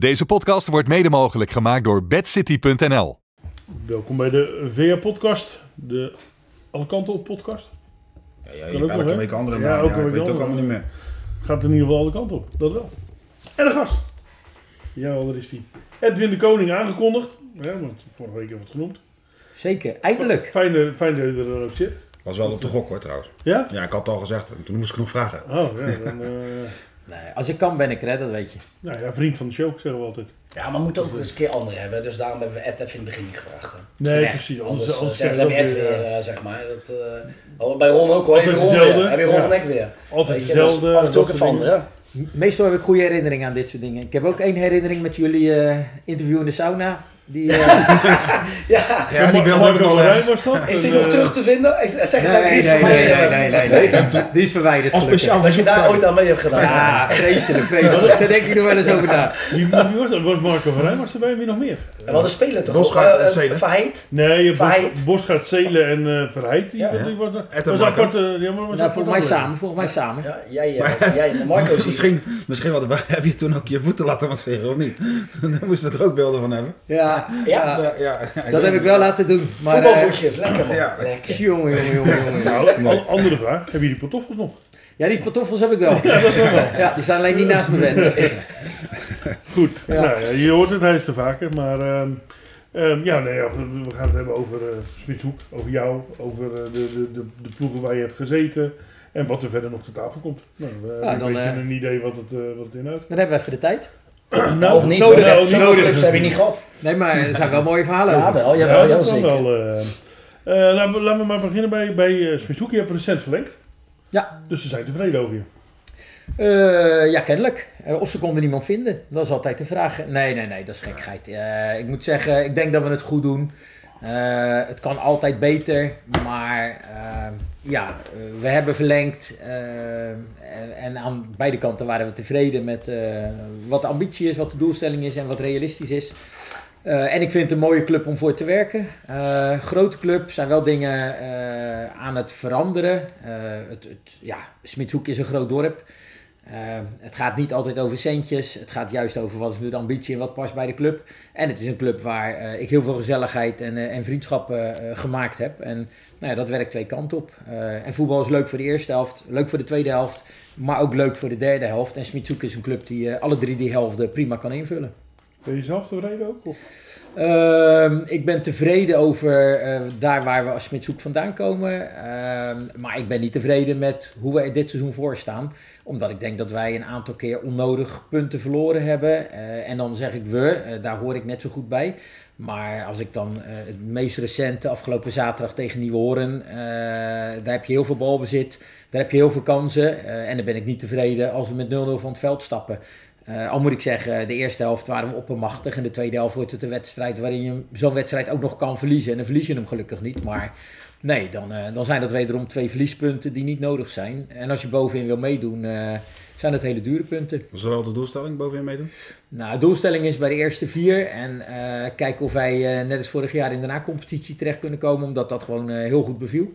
Deze podcast wordt mede mogelijk gemaakt door bedcity.nl. Welkom bij de VR-podcast, de Alle Kanten op podcast. Ja, ja, je ook hebt elke week andere naam. Ja, ik weet het ook allemaal niet meer. Gaat in ieder geval alle kanten op, dat wel. En de gast. Ja, daar is die. Edwin de Koning aangekondigd. Ja, want vorige week hebben we het genoemd. Zeker, eindelijk. Fijn, fijn dat je er dan ook zit. Was wel op de gok hoor trouwens. Ja? Ja, ik had het al gezegd en toen moest ik nog vragen. Oh, ja, dan... eh, Nee, als ik kan ben ik er, hè, dat weet je. nou ja, vriend van de show, zeggen we altijd. Ja, maar we moeten ook eens een keer anderen hebben. Dus daarom hebben we Ed even in het begin niet gevraagd. hè. Nee, Terecht. precies. Anders, Anders, anders eh, je Ed weer, weer, eh, eh, zeg maar. Dat, eh, bij Ron ook hoor. Heb je Altijd Ron weer. Heb je Ron ja. en ik weer. altijd Weet je, dus dezelfde. Af en toe dat ook dingen. andere. Meestal heb ik goede herinneringen aan dit soort dingen. Ik heb ook één herinnering met jullie eh, interview in de sauna. Die, eh, Ja, Ja, die beelden heb ik al ergens. is die nog eh, terug te vinden? Ik zeg nee, nee, nee, nee, nee, nee, nee. Die is verwijderd gelukkig. Dat je daar ooit aan mee hebt gedaan. Ja, vreselijk, vreselijk. Daar denk je nog wel eens over na. Wie, was Marco van Rijn was erbij en wie nog meer? En wat een speler toch? Bosgaard en eh, Zelen. Verheid. Nee, Bosgaard, Zelen en eh Verheid. Die, was, was apart. eh, ja, maar was Nou, volgens mij samen, volgens mij samen. Ja, jij, eh, en Marco misschien, misschien wat, heb je toen ook je voeten laten masseren of niet? Daar moesten we er ook beelden van hebben. Ja, Ja. ja, dat heb ik wel laten doen. Maar, eh, Voetbalvoetjes, lekker man. Ja. Lekker. jongen, jongen, jongen, jongen. Nou, andere vraag. Hebben jullie pantoffels nog? Ja, die pantoffels heb ik wel. Ja, die staan alleen niet naast mijn bed. Goed. Ja. Nou, ja, je hoort het, hij is te vaker. Maar ehm, ehm, ja, nee, ja, we gaan het hebben over uh, Smitshoek, over jou, over eh, de, de, de, de ploegen waar je hebt gezeten. En wat er verder nog te tafel komt. Nou, we hebben dan, een beetje eh, een idee wat het, wat het inhoudt. Dan hebben we even de tijd. Nou, of niet, nodig, nou, nodig. clubs heb je niet gehad. Nee, maar er zijn wel mooie verhalen Ja, wel. Ja, Jawel, heel dat zeker. wel. eh. Eh, laten, we, laten we maar beginnen bij, bij uh, Smitshoek. Je hebt recent verlengd. Ja. Dus ze zijn tevreden over je. Eh, ja, kennelijk. Of ze konden niemand vinden. Dat is altijd de vraag. Nee, nee, nee, dat is gekheid. Eh, ik moet zeggen, ik denk dat we het goed doen. Eh, het kan altijd beter, maar eh, ja, eh, we hebben verlengd. eh, en, en aan beide kanten waren we tevreden met wat de ambitie is, wat de doelstelling is en wat realistisch is. En ik vind het een mooie club om voor te werken. Grote club, zijn wel dingen aan het veranderen. Het, het, ja, Smitshoek is een groot dorp. Uh, het gaat niet altijd over centjes. Het gaat juist over wat is nu de ambitie en wat past bij de club. En het is een club waar uh, ik heel veel gezelligheid en, uh, en vriendschappen gemaakt heb. En nou ja, dat werkt twee kanten op. Eh, en voetbal is leuk voor de eerste helft, leuk voor de tweede helft. Maar ook leuk voor de derde helft. En Smitshoek is een club die alle drie die helften prima kan invullen. Ben je zelf tevreden ook? Of? Uh, ik ben tevreden over uh, daar waar we als Smitshoek vandaan komen. Uh, maar ik ben niet tevreden met hoe we dit seizoen voorstaan. Omdat ik denk dat wij een aantal keer onnodig punten verloren hebben. Uh, en dan zeg ik we, daar hoor ik net zo goed bij. Maar als ik dan het meest recente afgelopen zaterdag tegen Nieuwe Horen... daar heb je heel veel balbezit, daar heb je heel veel kansen. en dan ben ik niet tevreden als we met 0-0 van het veld stappen. Uh, al moet ik zeggen, de eerste helft waren we oppermachtig. En de tweede helft wordt het een wedstrijd waarin je zo'n wedstrijd ook nog kan verliezen. En dan verlies je hem gelukkig niet. Maar nee, dan, uh, dan zijn dat wederom twee verliespunten die niet nodig zijn. En als je bovenin wil meedoen, uh, zijn dat hele dure punten. Was dat wel de doelstelling, bovenin meedoen? Nou, de doelstelling is bij de eerste vier. En kijken of wij net als vorig jaar in de na-competitie terecht kunnen komen. Omdat dat gewoon heel goed beviel.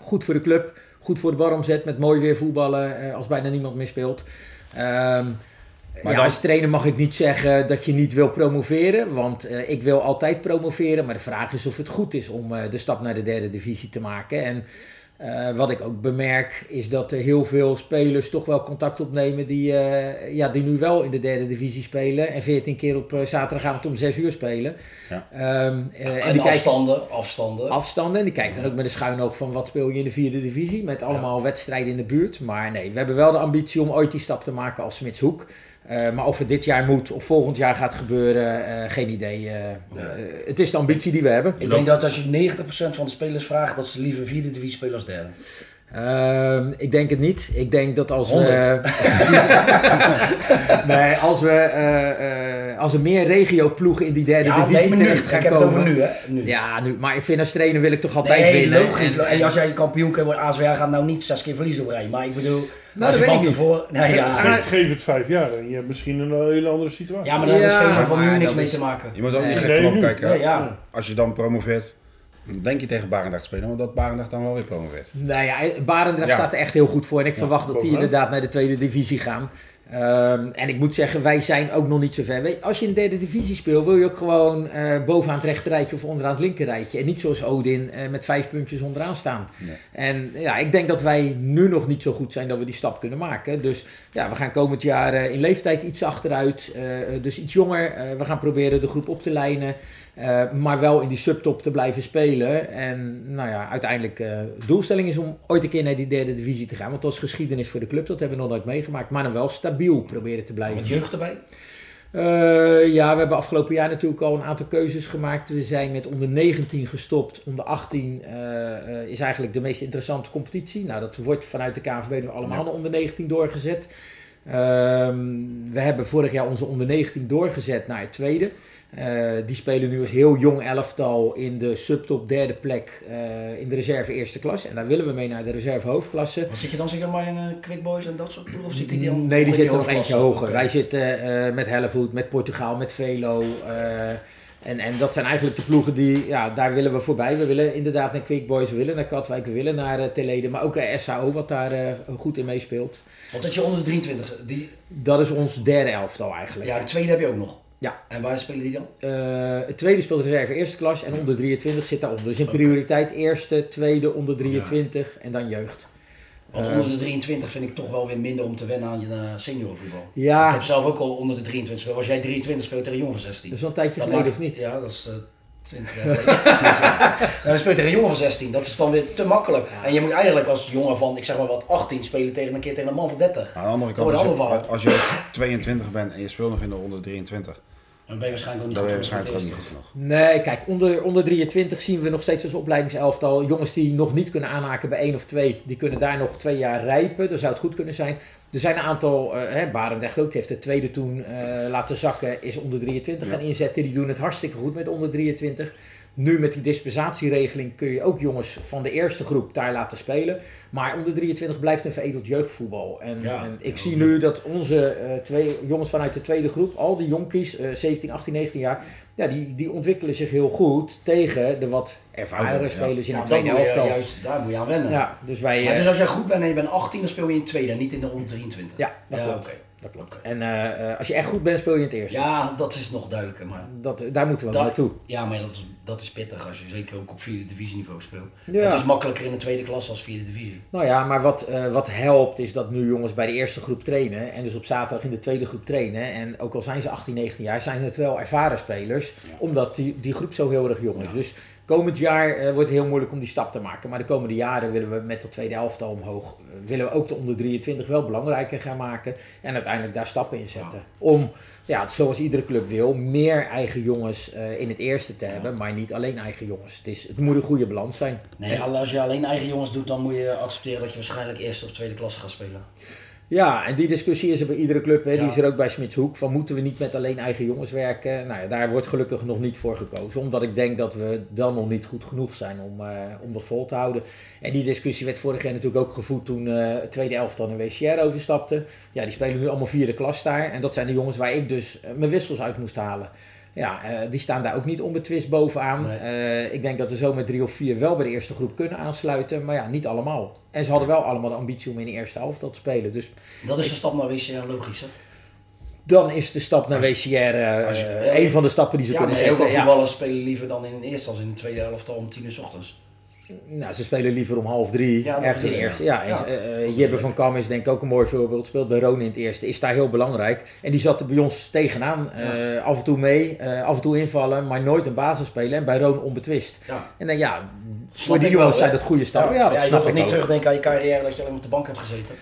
Goed voor de club, goed voor de baromzet. Met mooi weer voetballen als bijna niemand meer speelt. Um, maar ja, dan... als trainer mag ik niet zeggen dat je niet wil promoveren. Want uh, ik wil altijd promoveren. Maar de vraag is of het goed is om uh, de stap naar de derde divisie te maken. En uh, wat ik ook bemerk is dat er heel veel spelers toch wel contact opnemen die, uh, ja, die nu wel in de derde divisie spelen. En 14 keer op uh, zaterdagavond om 6 uur spelen. Ja. Um, en, en die afstanden, kijken, afstanden. Afstanden. En die kijkt dan ook met een schuin oog van wat speel je in de vierde divisie. Met allemaal ja. wedstrijden in de buurt. Maar nee, we hebben wel de ambitie om ooit die stap te maken als Smitshoek. Uh, maar of het dit jaar moet of volgend jaar gaat gebeuren, uh, geen idee. Uh, nee. het is de ambitie die we hebben. Ik denk dat als je 90% van de spelers vraagt, dat ze liever vierde divisie spelen als derde. Uh, ik denk het niet. Ik denk dat als we. nee, als we. Uh, als er meer regioploegen in die derde ja, divisie nee, terecht nu. gaan ik heb komen. het over nu, hè? Nu. Ja, nu. Maar ik vind als trainer wil ik toch altijd nee, winnen. logisch. En, en, als jij kampioen kan worden, ASWA gaat nou niet zes keer verliezen op rij. Maar ik bedoel. Nou, als je dat van weet ik tevoren. Nee, ja. Geef, geef het vijf jaar en je hebt misschien een hele andere situatie. Ja, maar daar Ja, hebben spelers van nu niks mee is- te maken. Je moet ook Nee. niet gek. Nee, ja. Als je dan promoveert, dan denk je tegen Barendrecht te spelen, maar dat Barendrecht dan wel weer promoveert. Nou ja, Barendrecht Ja. staat er echt heel goed voor. En ik Ja, verwacht dat die inderdaad naar de tweede divisie gaan. Ehm, en ik moet zeggen, wij zijn ook nog niet zo ver. Als je in de derde divisie speelt, wil je ook gewoon eh, bovenaan het rechterrijtje of onderaan het linkerrijtje. En niet zoals Odin eh, met vijf puntjes onderaan staan. Nee. En ja, ik denk dat wij nu nog niet zo goed zijn dat we die stap kunnen maken. Dus ja, we gaan komend jaar eh, in leeftijd iets achteruit. dus iets jonger. We gaan proberen de groep op te lijnen. Eh, maar wel in die subtop te blijven spelen. En nou ja, uiteindelijk eh, de doelstelling is om ooit een keer naar die derde divisie te gaan. Want dat is geschiedenis voor de club. Dat hebben we nog nooit meegemaakt. Maar dan wel stabiel proberen te blijven. Met jeugd erbij. Eh, ja, we hebben afgelopen jaar natuurlijk al een aantal keuzes gemaakt. We zijn met onder 19 gestopt. Onder 18 eh, eh, is eigenlijk de meest interessante competitie. Nou, dat wordt vanuit de KNVB nu allemaal naar onder 19 doorgezet. Ehm, we hebben vorig jaar onze onder 19 doorgezet naar het tweede. Eh, die spelen nu als heel jong elftal in de subtop derde plek eh, in de reserve eerste klas. En daar willen we mee naar de reserve hoofdklasse. Wat zit je dan zeg maar in eh, Quick Boys en dat soort ploegen? Of zit die dan Nee, die in zit er nog eentje hoger. Oké. Wij zitten met Hellevoet, met Portugal, met Velo. en, en dat zijn eigenlijk de ploegen die, ja, daar willen we voorbij. We willen inderdaad naar Quick Boys, we willen naar Katwijk, we willen naar Telede. Maar ook SHO, wat daar goed in meespeelt. Want dat je onder de 23, die, Dat is ons derde elftal eigenlijk. ja, de tweede heb je ook nog. Ja. En waar spelen die dan? Eh, het tweede speelt reserve eerste klas en onder 23 zit daaronder. Dus in prioriteit eerste, tweede, onder 23 en dan jeugd. Want Eh. onder de 23 vind ik toch wel weer minder om te wennen aan je uh, seniorenvoetbal. Ik Ja, heb zelf ook al onder de 23 gespeeld. Als jij 23 speelt tegen een jongen van 16. dat is wel een tijdje Dat geleden of niet? Ja, dat is eh 20 jaar geleden. nou, dan speel je tegen een jongen van 16. Dat is dan weer te makkelijk. Ja. En je moet eigenlijk als jongen van, ik zeg maar wat, 18 spelen tegen een keer tegen een man van 30. Aan de andere kant, als je, als je 22 bent en je speelt nog in de onder 23, Dan ben je waarschijnlijk ook niet dan goed waarschijnlijk ook genoeg niet voor goed het genoeg. Nee, kijk, onder, onder 23 zien we nog steeds als opleidingselftal. Jongens die nog niet kunnen aanhaken bij één of twee, die kunnen daar nog twee jaar rijpen. Dat zou het goed kunnen zijn. Er zijn een aantal, eh hè, Barendrecht ook, die heeft de tweede toen eh, laten zakken, is onder 23 Ja. gaan inzetten. Die doen het hartstikke goed met onder 23. Nu met die dispensatieregeling kun je ook jongens van de eerste groep daar laten spelen. Maar onder 23 blijft een veredeld jeugdvoetbal. En, Ja. en ik Ja, zie nu dat onze eh, twee jongens vanuit de tweede groep, al die jonkies, eh 17, 18, 19 jaar, ja, die, die ontwikkelen zich heel goed tegen de wat ja. spelers in Ja, de tweede helft. juist, daar moet je aan wennen. Ja, dus wij... Maar eh, dus als jij goed bent en je bent 18, dan speel je in het tweede niet in de onder 23. ja, dat Ja, klopt. oké. Dat klopt. En eh, eh, als je echt goed bent, speel je in het eerste. Ja, dat is nog duidelijker. Maar Dat, daar moeten we Dat- naartoe. Ja, maar dat is, dat is pittig als je zeker ook op vierde divisieniveau speelt. Ja. Het is makkelijker in de tweede klasse als vierde divisie. Nou ja, maar wat, eh, wat helpt is dat nu jongens bij de eerste groep trainen. En dus op zaterdag in de tweede groep trainen. En ook al zijn ze 18, 19 jaar, zijn het wel ervaren spelers. Omdat die, die groep zo heel erg jong is. Dus komend jaar eh, wordt het heel moeilijk om die stap te maken. Maar de komende jaren willen we met de tweede elftal omhoog. eh, willen we ook de onder 23 wel belangrijker gaan maken. En uiteindelijk daar stappen in zetten. Om, ja, zoals iedere club wil, meer eigen jongens eh, in het eerste te hebben. Maar niet alleen eigen jongens. Het, is, het moet een goede balans zijn. Nee, als je alleen eigen jongens doet, dan moet je accepteren dat je waarschijnlijk eerste of tweede klasse gaat spelen. Ja, en die discussie is er bij iedere club. Hè. Die is er ook bij Smitshoek. Van moeten we niet met alleen eigen jongens werken? Nou ja, daar wordt gelukkig nog niet voor gekozen. Omdat ik denk dat we dan nog niet goed genoeg zijn om, eh, om dat vol te houden. En die discussie werd vorig jaar natuurlijk ook gevoed toen het tweede elftal naar WCR overstapte. Ja, die spelen nu allemaal vierde klas daar. En dat zijn de jongens waar ik dus eh, mijn wissels uit moest halen. Ja, eh, die staan daar ook niet onbetwist bovenaan. Nee. Eh, ik denk dat we zo met drie of vier wel bij de eerste groep kunnen aansluiten. Maar ja, niet allemaal. En ze hadden wel allemaal de ambitie om in de eerste helft te spelen. Dus Dat is de stap naar WCR logisch, hè? dan is de stap naar WCR eh, een van de stappen die ze Ja, kunnen maar heel veel zetten. Ja. voetballers spelen liever dan in de eerste als in de tweede helft al om tien uur 's ochtends. Nou, ze spelen liever om half drie, Ja, ergens in de eerste. ja. Ja, en, Ja. eh, eh, Jibbe van Kam is denk ik ook een mooi voorbeeld. Speelt bij Roon in het eerste. Is daar heel belangrijk. En die zat er bij ons tegenaan. eh, af en toe mee, af en toe invallen, maar nooit een basis spelen. En bij Roon onbetwist. En dan ja, voor die jongens zijn dat goede stappen. Ja, dat je snap ik niet terugdenken aan je carrière dat je alleen op de bank hebt gezeten.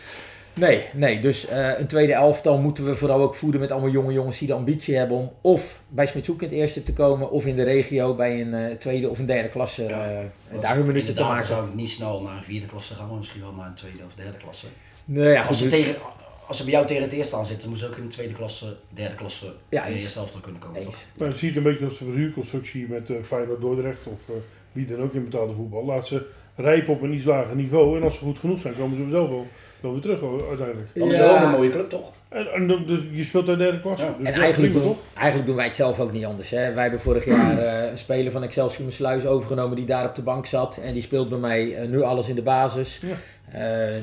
Nee, nee. Dus eh, een tweede elftal moeten we vooral ook voeden met allemaal jonge jongens die de ambitie hebben om of bij Smitshoek in het eerste te komen, of in de regio bij een eh, tweede of een derde klasse Ja, eh, Dat daar hun minuten te maken. dan zou ik niet snel naar een vierde klasse gaan, maar misschien wel naar een tweede of derde klasse. Nee, ja, als, ze tegen, als ze bij jou tegen het eerste aan zitten, moeten ze ook in de tweede klasse, derde klasse, Ja, in de eerste helft kunnen komen. toch? Nou, je ziet een beetje als een verhuurconstructie met Feyenoord Dordrecht of wie dan ook in betaalde voetbal. Laat ze rijpen op een iets lager niveau en als ze goed genoeg zijn, komen ze zelf wel, wel weer terug hoor, uiteindelijk. Dan is ook een mooie club, toch? En, en dan- dus je speelt uit derde klasse. Ja. Dus En dat eigenlijk prima, doen, eigenlijk doen wij het zelf ook niet anders. Hè. Wij hebben vorig jaar eh, een speler van Excelsior Sluis overgenomen die daar op de bank zat. En die speelt bij mij eh, nu alles in de basis. Eh,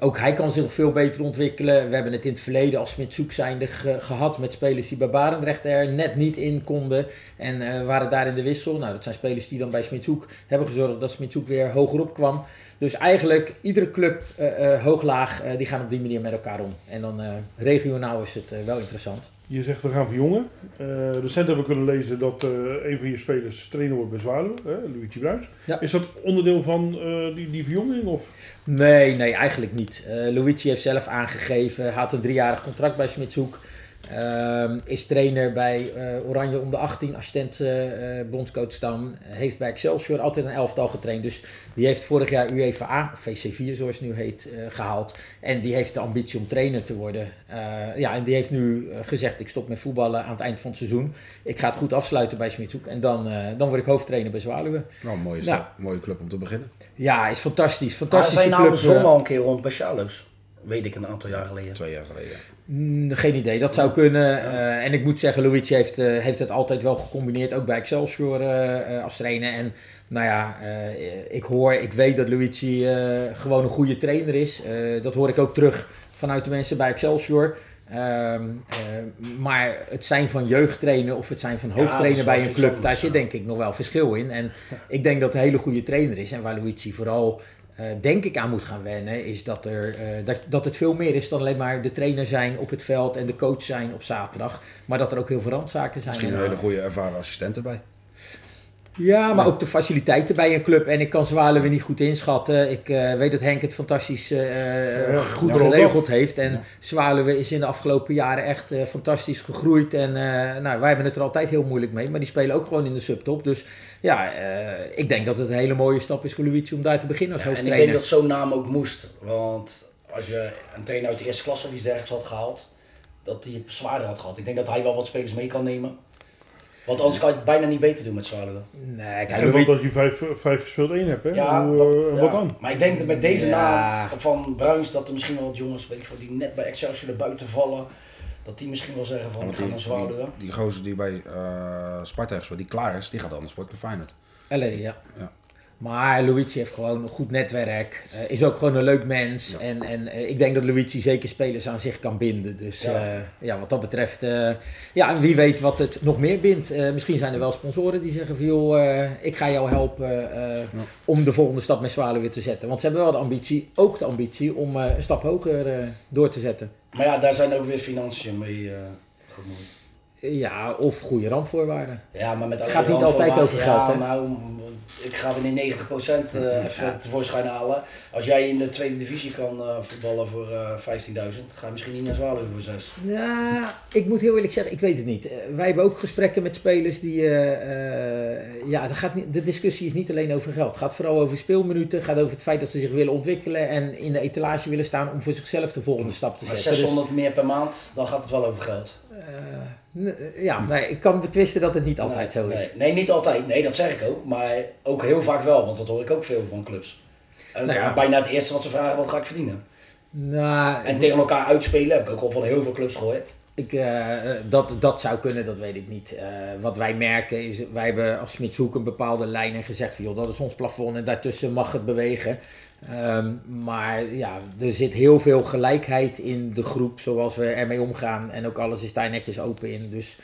ook hij kan zich veel beter ontwikkelen. We hebben het in het verleden als zijnde ge- gehad met spelers die bij Barendrecht er net niet in konden. En eh, waren daar in de wissel. Nou, dat zijn spelers die dan bij Smitshoek hebben gezorgd dat Smitshoek weer hogerop kwam. Dus eigenlijk iedere club eh, hoog-laag, die gaan op die manier met elkaar om. En dan regionaal is het wel interessant. Je zegt we gaan verjongen. Eh recent hebben we kunnen lezen dat eh, een van je spelers trainer wordt bij Zwaluwe, hè, Luigi Bruis. Ja. Is dat onderdeel van eh, die, die verjonging? Of? Nee, nee, eigenlijk niet. Luigi heeft zelf aangegeven, had een driejarig contract bij Smitshoek. Ehm, is trainer bij eh, Oranje om de 18, assistent eh eh, bondscoach dan. Heeft bij Excelsior altijd een elftal getraind. Dus die heeft vorig jaar UEFA, of VC4 zoals het nu heet, eh, gehaald. En die heeft de ambitie om trainer te worden. Eh, ja, en die heeft nu gezegd, ik stop met voetballen aan het eind van het seizoen. Ik ga het goed afsluiten bij Smitshoek. En dan, eh, dan word ik hoofdtrainer bij Zwaluwe. Nou, mooie, mooie club om te beginnen. Ja, is fantastisch. Fantastische zijn nou club. zon eh. al een keer rond bij Charloes. Weet ik een aantal jaar geleden. Twee jaar geleden. Mm, Geen idee, dat zou kunnen. Eh, en ik moet zeggen, Luigi heeft, eh, heeft het altijd wel gecombineerd, ook bij Excelsior eh, als trainer. En nou ja, ik hoor, ik weet dat Luigi gewoon een goede trainer is. Dat hoor ik ook terug vanuit de mensen bij Excelsior. Ehm, eh, maar het zijn van jeugdtrainer of het zijn van hoofdtrainer bij een club, daar zit denk ik nog wel verschil in. En ik denk dat het een hele goede trainer is. En waar Luigi vooral eh, denk ik aan moet gaan wennen, is dat, er, eh, dat, dat het veel meer is dan alleen maar de trainer zijn op het veld en de coach zijn op zaterdag. Maar dat er ook heel veel randzaken zijn. Misschien En, een hele goede ervaren assistent erbij. ja, maar ook de faciliteiten bij een club. En ik kan Zwaluwe niet goed inschatten. Ik eh, weet dat Henk het fantastisch eh, Ja, goed vooral geregeld heeft. En Ja. Zwaluwe is in de afgelopen jaren echt eh, fantastisch gegroeid. En eh, nou, wij hebben het er altijd heel moeilijk mee. Maar die spelen ook gewoon in de subtop. Dus ja, eh, ik denk dat het een hele mooie stap is voor Luigi om daar te beginnen als Ja, en ik hoofdtrainer. denk dat zo'n naam ook moest. Want als je een trainer uit de eerste klasse of iets dergelijks had gehaald, dat hij het zwaarder had gehad. Ik denk dat hij wel wat spelers mee kan nemen. Want anders kan je het bijna niet beter doen met Zwaluwe. Nee, kijk, want als je vijf, vijf gespeeld één hebt, hè? Ja, Hoe, dat- eh, ja. wat dan? Maar ik denk dat met deze Ja. naam van Bruins, dat er misschien wel wat jongens weet ik, veel, die net bij Excelsior er buiten vallen, dat die misschien wel zeggen van ik Want ga die, naar die, die gozer die bij eh Sparta heeft die klaar is, die gaat anders sporten bij Feyenoord. LA, ja. Ja. Maar Luigi heeft gewoon een goed netwerk. eh, is ook gewoon een leuk mens. Ja. En, en eh, ik denk dat Luigi zeker spelers aan zich kan binden. Dus Ja. ja, ja wat dat betreft. eh, ja, wie weet wat het nog meer bindt. Eh, misschien zijn er wel sponsoren die zeggen van joh, eh, ik ga jou helpen eh, om de volgende stap met Zwaluwe weer te zetten. Want ze hebben wel de ambitie, ook de ambitie, om eh, een stap hoger eh, door te zetten. Maar ja, daar zijn ook weer financiën mee eh gemoeid. Ja, of goede randvoorwaarden. Ja, maar met Het gaat niet altijd over geld, hè? Ja, nou, ik ga weer 90% eh even tevoorschijn halen. Als jij in de tweede divisie kan eh, voetballen voor eh 15.000, ga je misschien niet naar Zwaluwe voor 6. Ja, ik moet heel eerlijk zeggen, ik weet het niet. Eh, wij hebben ook gesprekken met spelers die. ja, dat gaat niet, de discussie is niet alleen over geld. Het gaat vooral over speelminuten. Het gaat over het feit dat ze zich willen ontwikkelen en in de etalage willen staan om voor zichzelf de volgende stap te Maar zetten. 600 meer per maand, dan gaat het wel over geld. Eh, n- ja, nee, ik kan betwisten dat het niet altijd nee, zo is. Nee, nee, niet altijd. Nee, dat zeg ik ook. Maar ook heel vaak wel, want dat hoor ik ook veel van clubs. Nou ja. Bijna het eerste wat ze vragen, wat ga ik verdienen? Nou, En tegen elkaar uitspelen heb ik ook al van heel veel clubs gehoord. Ik, eh, eh, dat, dat zou kunnen, dat weet ik niet. Eh, wat wij merken is, wij hebben als Smitshoek een bepaalde lijn en gezegd van joh, dat is ons plafond en daartussen mag het bewegen. Ehm, maar ja, er zit heel veel gelijkheid in de groep zoals we ermee omgaan en ook alles is daar netjes open in. Dus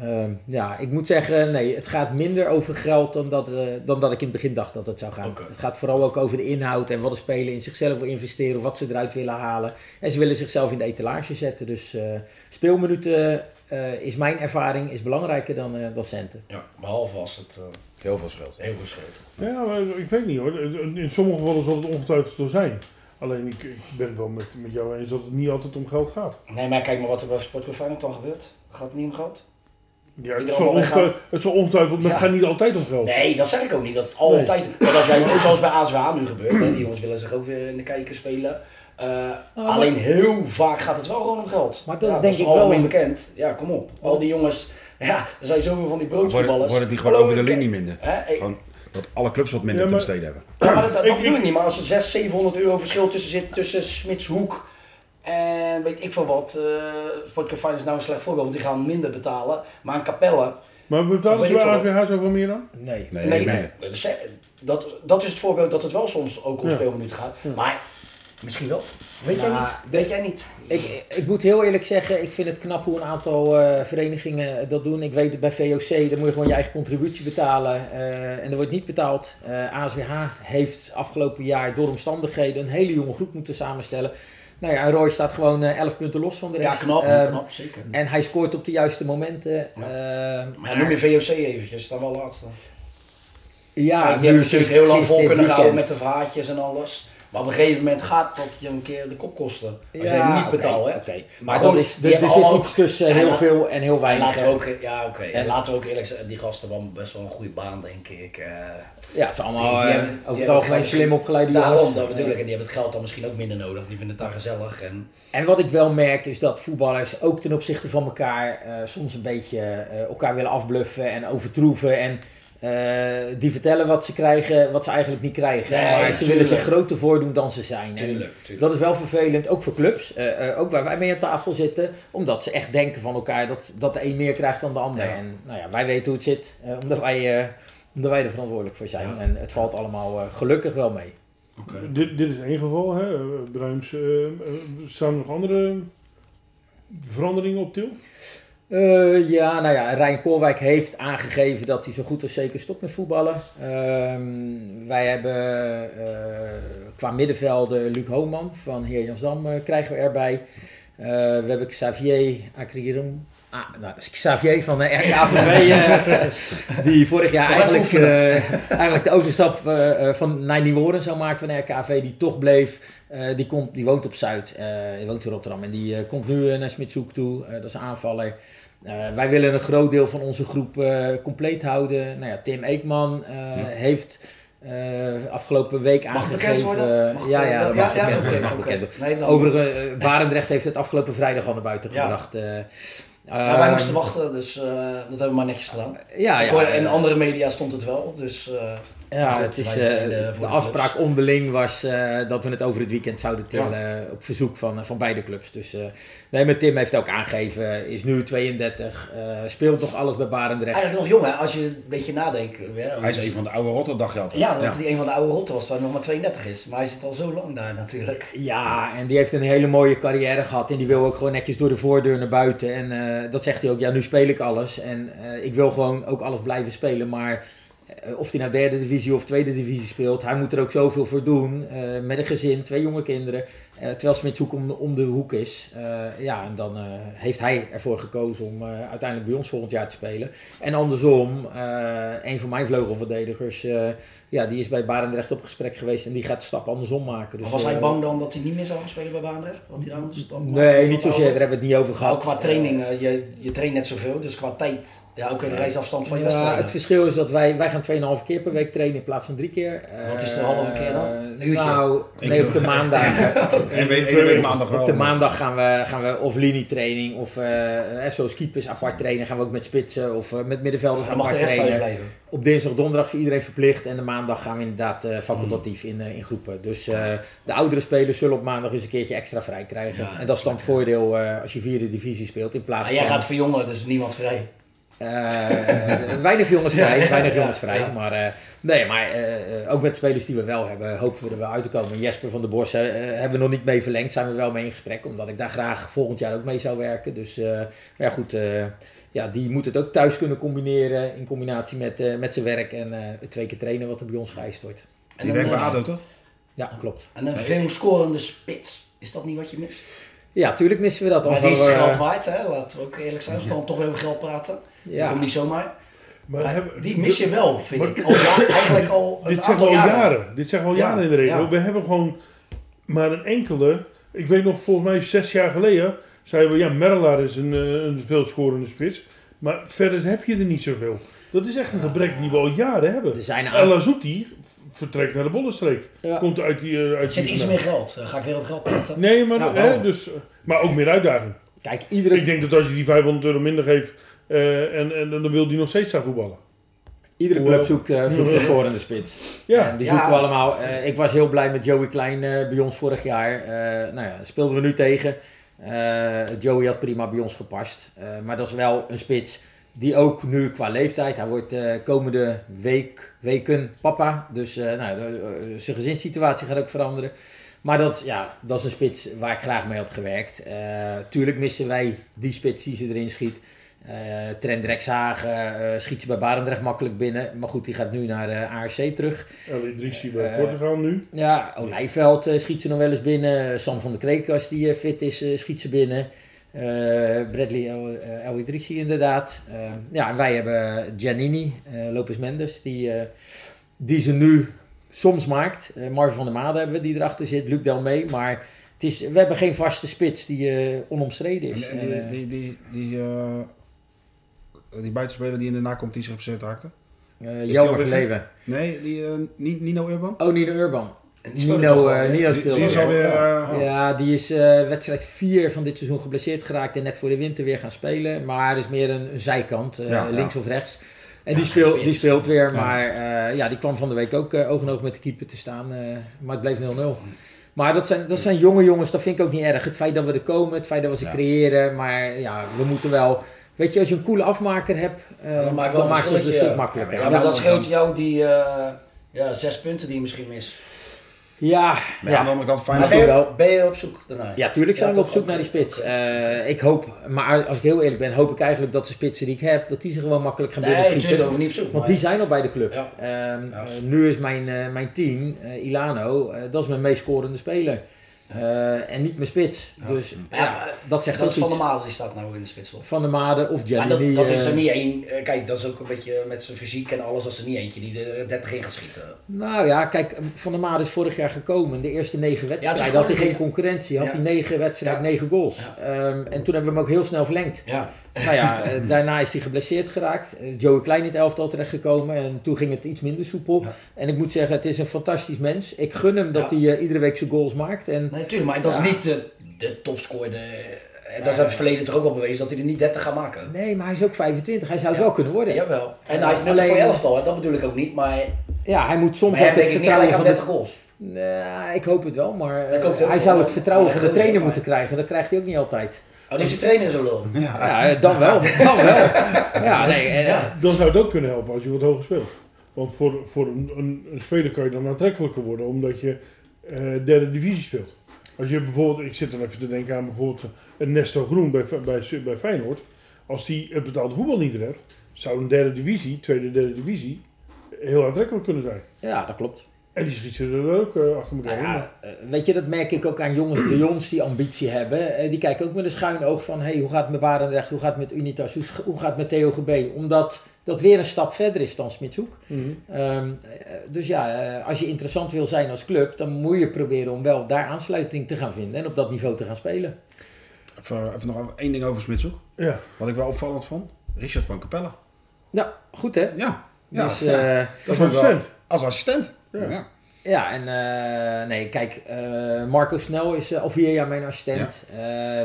ehm, ja, ik moet zeggen, nee, het gaat minder over geld dan dat, eh, dan dat ik in het begin dacht dat het zou gaan. Het gaat vooral ook over de inhoud en wat de speler in zichzelf wil investeren, wat ze eruit willen halen. En ze willen zichzelf in de etalage zetten. Dus eh, speelminuten eh, is mijn ervaring is belangrijker dan, dan centen. Ja, behalve als het Heel veel scheelt. heel veel scheelt. Ja, maar ik weet niet hoor. In sommige gevallen zal het ongetwijfeld zo zijn. Alleen ik, ik ben het wel met, met jou eens dat het niet altijd om geld gaat. Nee, maar kijk maar wat er bij Sportclub Feyenoord dan gebeurt. Gaat het niet om geld? Ja, het zal het zal ongetwijfeld, maar het gaat niet altijd om geld. Nee, dat zeg ik ook niet. Dat het altijd. Want als jij, zoals bij ASWA nu gebeurt, hè, die jongens willen zich ook weer in de kijker spelen. Eh, alleen heel vaak gaat het wel gewoon om geld. Maar dat is denk is ik wel bekend. Ja, kom op. Al die jongens. Ja, er zijn zoveel van die Wordt het, broodvoetballers. wordt het niet gewoon over de linie minder? Hè? Ik- Gewoon dat alle clubs wat minder Ja, te besteden hebben. Ja, maar dat, bedoel ik ik- niet. Maar als er 600, 700 euro verschil tussen zit tussen Smitshoek en weet ik veel wat. eh Sportclub is nou een slecht voorbeeld, want die gaan minder betalen. Maar een Capelle, Maar betalen ze bij ik veel. ASWH zoveel meer dan? Nee. Nee, Nee, nee. nee. Dat, is- dat, is het voorbeeld dat het wel soms ook om Ja. speelminuten gaat. Maar misschien wel. Weet jij Nou, niet? Weet jij niet? Ik, ik moet heel eerlijk zeggen, ik vind het knap hoe een aantal eh, verenigingen dat doen. Ik weet het bij VOC, dan moet je gewoon je eigen contributie betalen. eh, en er wordt niet betaald. Eh ASWH heeft afgelopen jaar door omstandigheden een hele jonge groep moeten samenstellen. Nou ja, en Roy staat gewoon eh 11 punten los van de rest. Ja, knap, Ehm, knap, zeker. En hij scoort op de juiste momenten. Ja. Ehm, Maar noem je VOC eventjes, dan wel laatste. ja, Kijk, die hebben natuurlijk heel lang vol kunnen houden met de verhaatjes en alles. Maar op een gegeven moment gaat dat je een keer de kop kosten. Als je hem niet betaalt, hè. oké. Maar Maar goed, dat is, die er, er zit iets tussen en heel veel en heel En weinig. laten we ook, ja, oké. En En- laten we ook eerlijk zijn, die gasten hebben best wel een goede baan, denk ik. eh. Ja, het is allemaal Die- die eh, hebben- over het algemeen slim opgeleide jongens. Daarom, dat bedoel ik. En die hebben het geld dan misschien ook minder nodig. Die vinden het daar gezellig. En En wat ik wel merk is dat voetballers ook ten opzichte van elkaar eh, soms een beetje elkaar willen afbluffen en overtroeven. En die vertellen wat ze krijgen, wat ze eigenlijk niet krijgen. Nee, maar ze tuurlijk. willen zich groter voordoen dan ze zijn. Tuurlijk, tuurlijk. dat is wel vervelend, ook voor clubs. eh, eh, ook waar wij mee aan tafel zitten. Omdat ze echt denken van elkaar dat, dat de een meer krijgt dan de ander. Ja. En nou ja, wij weten hoe het zit, eh, omdat, wij, eh, omdat wij er verantwoordelijk voor zijn. Ja. En het valt allemaal eh, gelukkig wel mee. Oké. Dit, dit is één geval, hè. Eh, Bruins, eh, eh, staan er nog andere veranderingen op til? Eh, ja, nou ja, Rijn Koolwijk heeft aangegeven dat hij zo goed als zeker stopt met voetballen. Ehm, wij hebben eh, qua middenvelder Luc Hooman van Heer Jansdam eh, krijgen we erbij. We hebben Xavier Akrirum. Ah, nou, Xavier van de RKVB, die vorig jaar eigenlijk, eigenlijk de overstap van naar Nieuworen zou maken van de RKV, die toch bleef. Die, komt, die woont op Zuid, die woont in Rotterdam en die komt nu naar Smitshoek toe. Dat is een aanvaller. Eh, wij willen een groot deel van onze groep eh, compleet houden. Nou ja, Tim Eekman eh, heeft eh, afgelopen week Mag aangegeven... bekend? Mag ja, ja, bekend mag bekend. Nee, dan- Overigens, eh, Barendrecht heeft het afgelopen vrijdag al naar buiten Ja. gebracht. eh. Maar wij Ehm, moesten wachten, dus eh, dat hebben we maar netjes gedaan. Ja, Ik ja, hoorde- in andere media stond het wel, dus... Ja, goed, het is, eh, de- de, voor de afspraak clubs. onderling was eh, dat we het over het weekend zouden tillen eh, op verzoek van, van beide clubs. Dus eh, nee, maar Tim heeft ook aangegeven, is nu 32, eh, speelt nog alles bij Barendrecht. eigenlijk nog jong, hè, als je een beetje nadenkt. hè, Hij is een van de oude Rotterdam Ja, dat hij een van de oude rotten was, terwijl hij nog maar 32 is. Maar hij zit al zo lang daar natuurlijk. Ja, en die heeft een hele mooie carrière gehad en die wil ook gewoon netjes door de voordeur naar buiten. En eh, dat zegt hij ook, ja nu speel ik alles en eh, ik wil gewoon ook alles blijven spelen, maar... eh, Of hij nou derde divisie of tweede divisie speelt, hij moet er ook zoveel voor doen. eh, met een gezin, twee jonge kinderen. eh, terwijl Smitshoek om, om de hoek is. Ja, en dan heeft hij ervoor gekozen om uiteindelijk bij ons volgend jaar te spelen. En andersom, een van mijn vleugelverdedigers, ja, die is bij Barendrecht op gesprek geweest en die gaat de stap andersom maken. Dus, maar was hij eh, bang dan dat hij niet meer zou gaan spelen bij Baandrecht? Dat hij dan anders dan Nee, niet zozeer, daar hebben we het niet over gehad. ook qua training, eh, je, je traint net zoveel, dus qua tijd. Ja, ook in de reisafstand van je Ja, wedstrijden. het verschil is dat wij, wij gaan 2,5 keer per week trainen in plaats van drie keer. Wat is de Eh, halve keer dan? Een uurtje? Nou, nee, op de maandag. En week maandag wel. Op de maandag gaan we, gaan we of linietraining of eh, eh, zoals keepers apart trainen. Gaan we ook met spitsen of eh, met middenvelders Dan mag de apart rest thuis trainen. blijven. Op dinsdag, donderdag is voor iedereen verplicht. En de maandag gaan we inderdaad eh, facultatief in, eh, in groepen. Dus eh, de oudere spelers zullen op maandag eens een keertje extra vrij krijgen. Ja, en dat is dan het voordeel als je vierde divisie speelt in plaats Maar jij van... gaat verjongen, dus niemand vrij. Weinig jongens vrij, Ja, weinig jongens vrij. ja. Maar, nee, maar ook met spelers die we wel hebben, hopen we er wel uit te komen. Jesper van der Bos hebben we nog niet mee verlengd, zijn we wel mee in gesprek. Omdat ik daar graag volgend jaar ook mee zou werken. Dus maar ja, goed, ja, die moet het ook thuis kunnen combineren in combinatie met, eh, met zijn werk en eh, het twee keer trainen wat er bij ons geëist wordt. En Die werkt bij eh, ADO toch? Ja, klopt. En een veel scorende spits. Is dat niet wat je mist? Ja, tuurlijk missen we dat. Maar die is het hadden geld we, waard, hè? Laten we ook eerlijk zijn. Als we dan toch over geld praten. Ja. Komt niet zomaar. Maar Maar hebben- die mis je wel, vind maar- ik. Al eigenlijk al Dit zeggen al jaren. jaren. Dit zeggen we al Ja, jaren in de regio. ja. We hebben gewoon maar een enkele. Ik weet nog, volgens mij zes jaar geleden zeiden we, ja, Merlaar is een, eh, een veelschorende spits. Maar verder heb je er niet zoveel. Dat is echt een gebrek die we al jaren hebben. er zijn El. Azouti vertrekt naar de Bollenstreek. Ja. Komt uit die... eh, Er uit zit die iets meer geld. Dan ga ik weer over geld praten. Nee, maar, Ja, hè, dus, maar ook meer uitdaging. Kijk, iedere Ik denk dat als je die 500 euro minder geeft, eh, en, en dan wil die nog steeds daar voetballen. Iedere club zoekt, zoekt een scorende spits. Ja, En die Ja. zoeken we allemaal. Eh, ik was heel blij met Joey Klein bij ons vorig jaar. Eh, nou ja, speelden we nu tegen. Eh, Joey had prima bij ons gepast. Eh, maar dat is wel een spits Die ook nu qua leeftijd, hij wordt eh, komende week, weken papa. Dus nou, de- zijn gezinssituatie gaat ook veranderen. Maar dat, ja, dat is een spits waar ik graag mee had gewerkt. Tuurlijk missen wij die spits die ze erin schiet. Eh Trent Rexhagen eh, schiet ze bij Barendrecht makkelijk binnen. Maar goed, die gaat nu naar eh ARC terug. El Idrissi bij Eh, Portugal nu. Ja, Olijveld eh, schiet ze nog wel eens binnen. Sam van der Kreek, als die eh, fit is, eh, schiet ze binnen. Eh, Bradley El, eh, El Idrissi inderdaad. Eh, ja, en wij hebben Giannini, eh, Lopez Mendes, die, eh, die ze nu soms maakt. Eh Marvin van der Made hebben we die erachter zit, Luc Delmee. Maar het is, we hebben geen vaste spits die eh, onomstreden is. En En, die, eh, die, die, die, eh, die buitenspeler die in de nacompetitie geblesseerd raakte? eh, die Jelmer Verleven. Nee, die, eh, Ni- Nino Urban? Oh, Nino Urban. En die Nino, eh, hè? Nino Die, speelde. die is alweer... eh, Ja, die is eh, wedstrijd 4 van dit seizoen geblesseerd geraakt en net voor de winter weer gaan spelen. Maar is meer een, een zijkant, eh, Ja, ja. links of rechts. En Ja, die, speelt, die speelt weer, maar eh, ja, die kwam van de week ook oog oog met de keeper te staan. eh, maar het bleef 0-0. Maar dat zijn, dat zijn jonge jongens, dat vind ik ook niet erg. Het feit dat we er komen, het feit dat we ze Ja. creëren. Maar ja, we moeten wel... Weet je, als je een coole afmaker hebt, eh, maakt dan maakt het een stuk makkelijker. Ja, maar dat scheelt jou die eh, ja, zes punten die je misschien mist. Ja, Maar ja. aan de andere kant, Feyenoord... ben, je, wel. ben je op zoek daarna? Ja, tuurlijk zijn Ja, we op zoek ook. naar die spits. Eh, ik hoop, maar als ik heel eerlijk ben, hoop ik eigenlijk dat de spitsen die ik heb, dat die ze gewoon makkelijk gaan Nee, binnenschieten. natuurlijk over niet op zoek. Want maar- die zijn al bij de club. Ja. Ehm, Ja. eh, nu is mijn, eh, mijn team, Ilano, dat is mijn meest scorende speler. Eh, en niet mijn spits. Ja. Dus Ja, ja, maar dat zegt dat ook is Van der Malen, die staat nou in de spits toch? Van der Made of Maar Giannini. dat, dat is eh, er niet één. eh, Kijk, dat is ook een beetje met zijn fysiek en alles. Dat is er niet eentje die er 30 in gaat schieten. Nou ja, kijk, Van der Made is vorig jaar gekomen. De eerste negen wedstrijden is had hij geen concurrentie. Had Ja. hij negen wedstrijden, Ja. negen goals. Ehm, en toen hebben we hem ook heel snel verlengd. Ja. Nou ja, eh, daarna is hij geblesseerd geraakt. Eh, Joey Klein in het elftal terechtgekomen. En toen ging het iets minder soepel. Ja. En ik moet zeggen, het is een fantastisch mens. Ik gun hem dat Ja. hij eh, iedere week zijn goals maakt. En Nee, natuurlijk, maar dat is niet de, de topscorer. En dat is het verleden toch ook wel bewezen dat hij er niet 30 gaat maken. nee, maar hij is ook 25. Hij zou het Ja. wel kunnen worden. Jawel. En Ja, hij is net alleen- voor elftal, hè, dat bedoel ik ook niet. Maar, Ja, hij moet soms maar ook het niet gelijk vertrouwen aan van 30 de... goals. Nee, ik hoop het wel, maar eh, hij zou het vertrouwen van de trainer moeten krijgen. Dat krijgt hij ook niet altijd. Oh, die is de trainer zo lul. Ja. Ja, eh, dan wel. Dan wel. Ja, nee. eh, Ja. Dan zou het ook kunnen helpen als je wat hoger speelt. Want voor, voor een, een, een speler kan je dan aantrekkelijker worden omdat je eh, derde divisie speelt. Als je bijvoorbeeld, ik zit dan even te denken aan bijvoorbeeld een Nesto Groen bij, bij, bij Feyenoord. Als die het betaalde voetbal niet redt, zou een derde divisie, tweede, derde divisie, heel aantrekkelijk kunnen zijn. Ja, dat klopt. En die schieten er ook eh, achter elkaar Nou in. ja, eh, weet je, dat merk ik ook aan jongens bij ons die ambitie hebben. Eh, die kijken ook met een schuin oog van, hey, hoe gaat het met Barendrecht, hoe gaat het met Unitas, hoe, hoe gaat het met TOGB? Omdat dat weer een stap verder is dan Smitshoek. Mhm. Ehm, eh, dus ja, eh, als je interessant wil zijn als club, dan moet je proberen om wel daar aansluiting te gaan vinden en op dat niveau te gaan spelen. Even, even nog één ding over Smitshoek. Ja, Wat ik wel opvallend vond. Richard van Capella. Nou, goed hè? Ja. Ja. Dus, ja. eh, dat is vond ik wel- assistent. Als assistent. Ja. Ja. Ja, en eh, nee, kijk, eh, Marco Snel is eh, al vier jaar mijn assistent. Eh,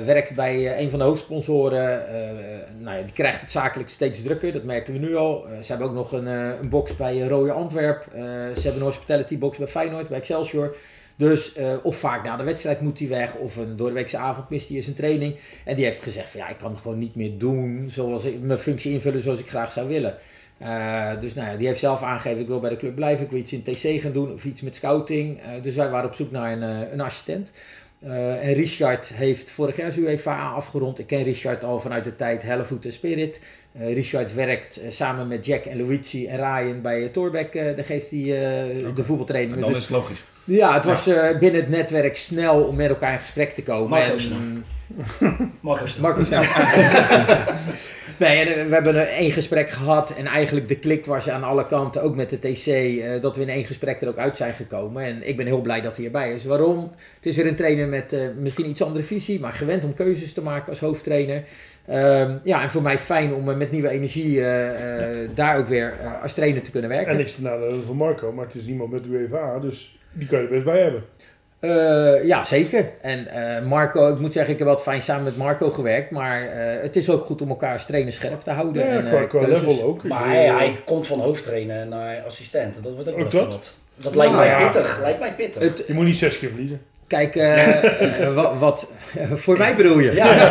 werkt bij een van de hoofdsponsoren. Eh, nou ja, die krijgt het zakelijk steeds drukker, dat merken we nu al. Ze hebben ook nog een, een box bij uh, Rode Antwerp. Eh, ze hebben een hospitality box bij Feyenoord, bij Excelsior. Dus eh, of vaak na de wedstrijd moet hij weg, of een doordeweekse avond mist hij eens een training. En die heeft gezegd van ja, ik kan het gewoon niet meer doen zoals ik, mijn functie invullen zoals ik graag zou willen. Uh, dus nou ja, die heeft zelf aangegeven, ik wil bij de club blijven, ik wil iets in TC gaan doen of iets met scouting. Uh, dus wij waren op zoek naar een, uh, een assistent. Uh, en Richard heeft vorig jaar zijn UEFA afgerond. Ik ken Richard al vanuit de tijd Hellevoet en Spirit. Richard werkt samen met Jack en Luigi en Ryan bij Torbeck. daar geeft hij okay. de voetbaltraining. Dan dus, is het logisch. Ja, het was binnen het netwerk snel om met elkaar in gesprek te komen. En, Marco Marco Nee, en we hebben één gesprek gehad en eigenlijk de klik was aan alle kanten, ook met de TC, uh, dat we in één gesprek er ook uit zijn gekomen. En ik ben heel blij dat hij erbij is. Waarom? Het is weer een trainer met uh, misschien iets andere visie, maar gewend om keuzes te maken als hoofdtrainer. Um, ja, en voor mij fijn om uh, met nieuwe energie uh, ja. daar ook weer als trainer te kunnen werken. En niks te nadelen van Marco, maar het is iemand met UEFA, dus die kan je er best bij hebben. Uh, ja, zeker. En uh, Marco, ik moet zeggen, ik heb wat fijn samen met Marco gewerkt. Maar uh, het is ook goed om elkaar als trainer scherp te houden. Ja, en, qua, qua level ook. Maar hij, hij, komt van hoofdtrainer naar assistent. Dat wordt ook, ook wel dat? wat. Dat lijkt Nou, mij ja. pittig. Lijkt mij pittig. Het, je moet niet zes keer verliezen. Kijk, eh, eh, wat, wat voor mij bedoel je? Ja,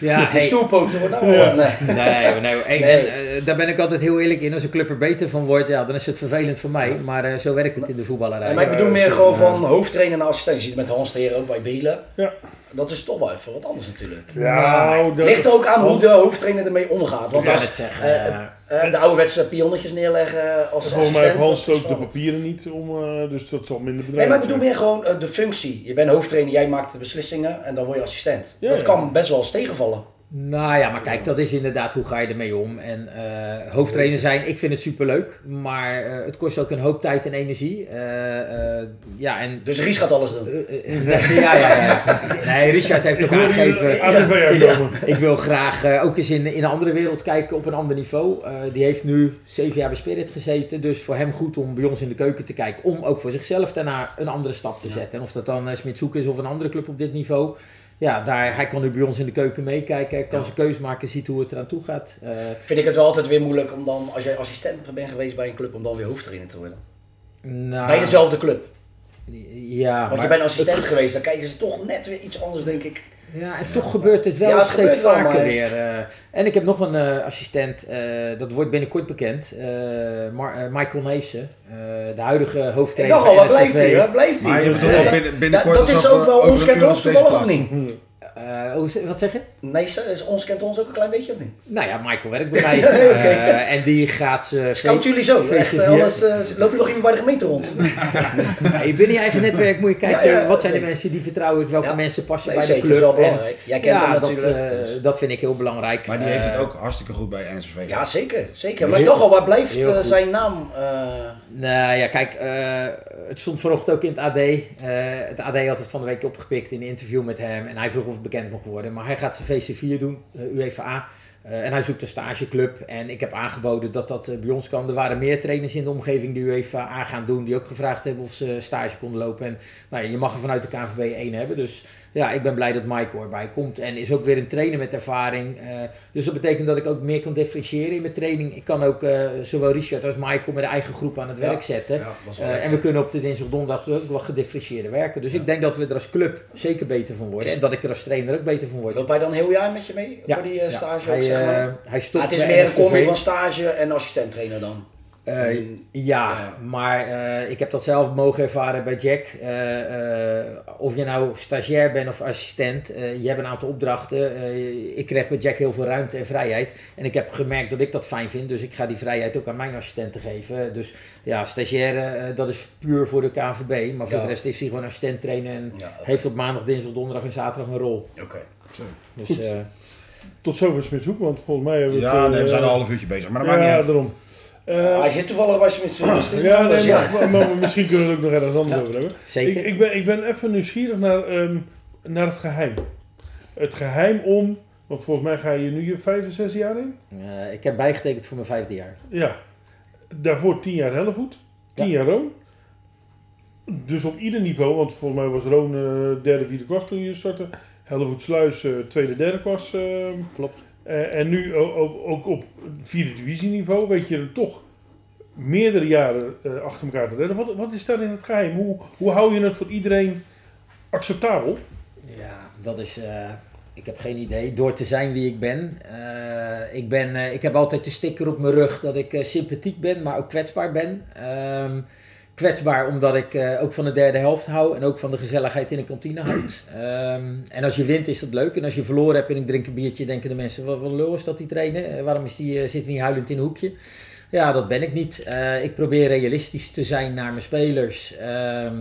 ja de hey, stoelpoten worden nou Ja. nee. Nee, nee, hey, Nee. en, eh, daar ben ik altijd heel eerlijk in. Als een club er beter van wordt, ja, dan is het vervelend voor mij. Maar eh, zo werkt het in de voetballerij. Maar ik bedoel meer gewoon van hoofdtrainer naar assistent. Je ziet met Hans Teer ook bij Brielen. Ja. Dat is toch wel even wat anders natuurlijk. Ja, nou, dat, Ligt ook aan hoe de hoofdtrainer ermee omgaat. Ik Want kan als het zeggen. Eh, de ouderwetse pionnetjes neerleggen als volgens mij assistent. heeft Hans dat is ook de papieren niet, om, eh, dus dat zal minder bedrijf Nee, maar ik bedoel meer gewoon eh, de functie. Je bent hoofdtrainer, jij maakt de beslissingen en dan word je assistent. Ja, dat ja. kan best wel eens tegenvallen. Nou ja, maar kijk, dat is inderdaad hoe ga je ermee om. En eh, hoofdtrainer zijn, ik vind het superleuk. Maar eh, het kost ook een hoop tijd en energie. Eh, eh, ja, en... Dus Ries gaat alles doen. nee, ja, ja, ja. Nee, Richard heeft ook aangegeven... Ik wil graag ook eens in, in een andere wereld kijken op een ander niveau. Eh, die heeft nu zeven jaar bij Spirit gezeten. Dus voor hem goed om bij ons in de keuken te kijken. Om ook voor zichzelf daarna een andere stap te zetten. En of dat dan uh, Smitshoek is of een andere club op dit niveau. Ja, daar, hij kan nu bij ons in de keuken meekijken. Hij kan Ja. zijn keuze maken, ziet hoe het eraan toe gaat. Eh, Vind ik het wel altijd weer moeilijk om dan, als jij assistent bent geweest bij een club, om dan weer hoofdtrainer te worden. nou, Bij dezelfde club. Ja, Want je maar- bent assistent geweest, dan kijken ze toch net weer iets anders, denk ik. Ja, en toch gebeurt het wel Ja, het steeds wel, vaker maar- weer. eh. en ik heb nog een eh, assistent, eh, dat wordt binnenkort bekend, Mar- Michael Neesen, eh, de huidige hoofdtrainer van waar blijft NSV. hij? Waar blijft hij? Maar je bedoelt Ja, ook dat- binnen, binnenkort... dat is ook wel ons kent ons toevallig of niet? Eh, hoe wat zeg je? Nee, is ons kent ons ook een klein beetje of niet? Nou ja, Michael werkt bij mij. Eh, en die gaat ze... Scout jullie zo? Echt, VC4. eh, alles, eh, loop je nog iemand bij de gemeente rond? Nee, binnen je eigen netwerk moet je kijken, Ja, ja, wat zijn de mensen die vertrouw ik, welke Ja. mensen passen Nee, bij de zeker, club. is wel En- belangrijk. Jij kent ja, hem dat, natuurlijk. eh, dus. dat vind ik heel belangrijk. Maar die heeft het ook hartstikke goed bij NSV. Ja, zeker. zeker. Maar toch al, waar blijft zijn naam? Nou ja, kijk, eh, het stond vanochtend ook in het AD. Eh, het AD had het van de week opgepikt in een interview met hem. En hij vroeg of het bekend mocht worden. Maar hij gaat zijn VC4 doen, eh, UEFA. En hij zoekt een stageclub. En ik heb aangeboden dat dat bij ons kan. Er waren meer trainers in de omgeving die UEFA gaan doen. Die ook gevraagd hebben of ze stage konden lopen. En nou ja, je mag er vanuit de KNVB één hebben. Dus ja, ik ben blij dat Mike erbij komt. En is ook weer een trainer met ervaring. Eh, dus dat betekent dat ik ook meer kan differentiëren in mijn training. Ik kan ook eh, zowel Richard als Michael met de eigen groep aan het Ja. werk zetten. ja, Eh, en we kunnen op de dinsdag donderdag ook wat gedifferentieerder werken. Dus ik denk dat we er als club zeker beter van worden. Is- En dat ik er als trainer ook beter van word. Loopt hij dan heel jaar met je mee? Voor die stage? hij, ook, zeg maar? hij Ah, stopt het is meer een combi van stage en assistent-trainer dan. Eh, ja, Ja. maar eh, ik heb dat zelf mogen ervaren bij Jack. Eh, eh, of je nou stagiair bent of assistent, eh, je hebt een aantal opdrachten. Eh, ik krijg bij Jack heel veel ruimte en vrijheid. En ik heb gemerkt dat ik dat fijn vind, dus ik ga die vrijheid ook aan mijn assistenten geven. Dus ja, stagiair, eh, dat is puur voor de KNVB. Maar voor Ja. de rest is hij gewoon assistent trainen en Ja, heeft op maandag, dinsdag, donderdag en zaterdag een rol. Oké. Dus Goed. eh, Tot zover Smitshoek, want volgens mij hebben we het... Ja, eh, nee, we zijn een half uurtje bezig, maar dat maakt ja, niet uit. daarom. Eh, hij zit toevallig Smits, dus het is ja, ja, anders, nee, ja. maar, maar- maar misschien kunnen we het ook nog ergens anders Ja. over hebben. zeker. Ik, ik, ben, ik ben even nieuwsgierig naar, ehm, naar het geheim. Het geheim om, want volgens mij ga je nu je vijfde, zesde jaar in. Eh, ik heb bijgetekend voor mijn vijfde jaar. Ja. Daarvoor tien jaar Hellevoet, tien jaar Roon. Dus op ieder niveau, want volgens mij was Roon eh, derde, vierde klas toen je startte. Hellevoet Sluis tweede, derde klas. ehm, Klopt. Eh, en nu o- o- ook op vierde divisieniveau weet je er toch meerdere jaren eh, achter elkaar te redden. Wat, wat is daarin het geheim? Hoe, hoe hou je het voor iedereen acceptabel? Ja, dat is. eh, ik heb geen idee. Door te zijn wie ik ben. Ik, ben ik heb altijd de sticker op mijn rug dat ik sympathiek ben, maar ook kwetsbaar ben. Ehm, kwetsbaar omdat ik eh, ook van de derde helft hou en ook van de gezelligheid in de kantine houd. Ehm, en als je wint is dat leuk. En als je verloren hebt en ik drink een biertje, denken de mensen: wat, wat lul is dat die trainen? Eh, waarom is die, eh, zit hij niet huilend in een hoekje? Ja, dat ben ik niet. Ik probeer realistisch te zijn naar mijn spelers. Ehm,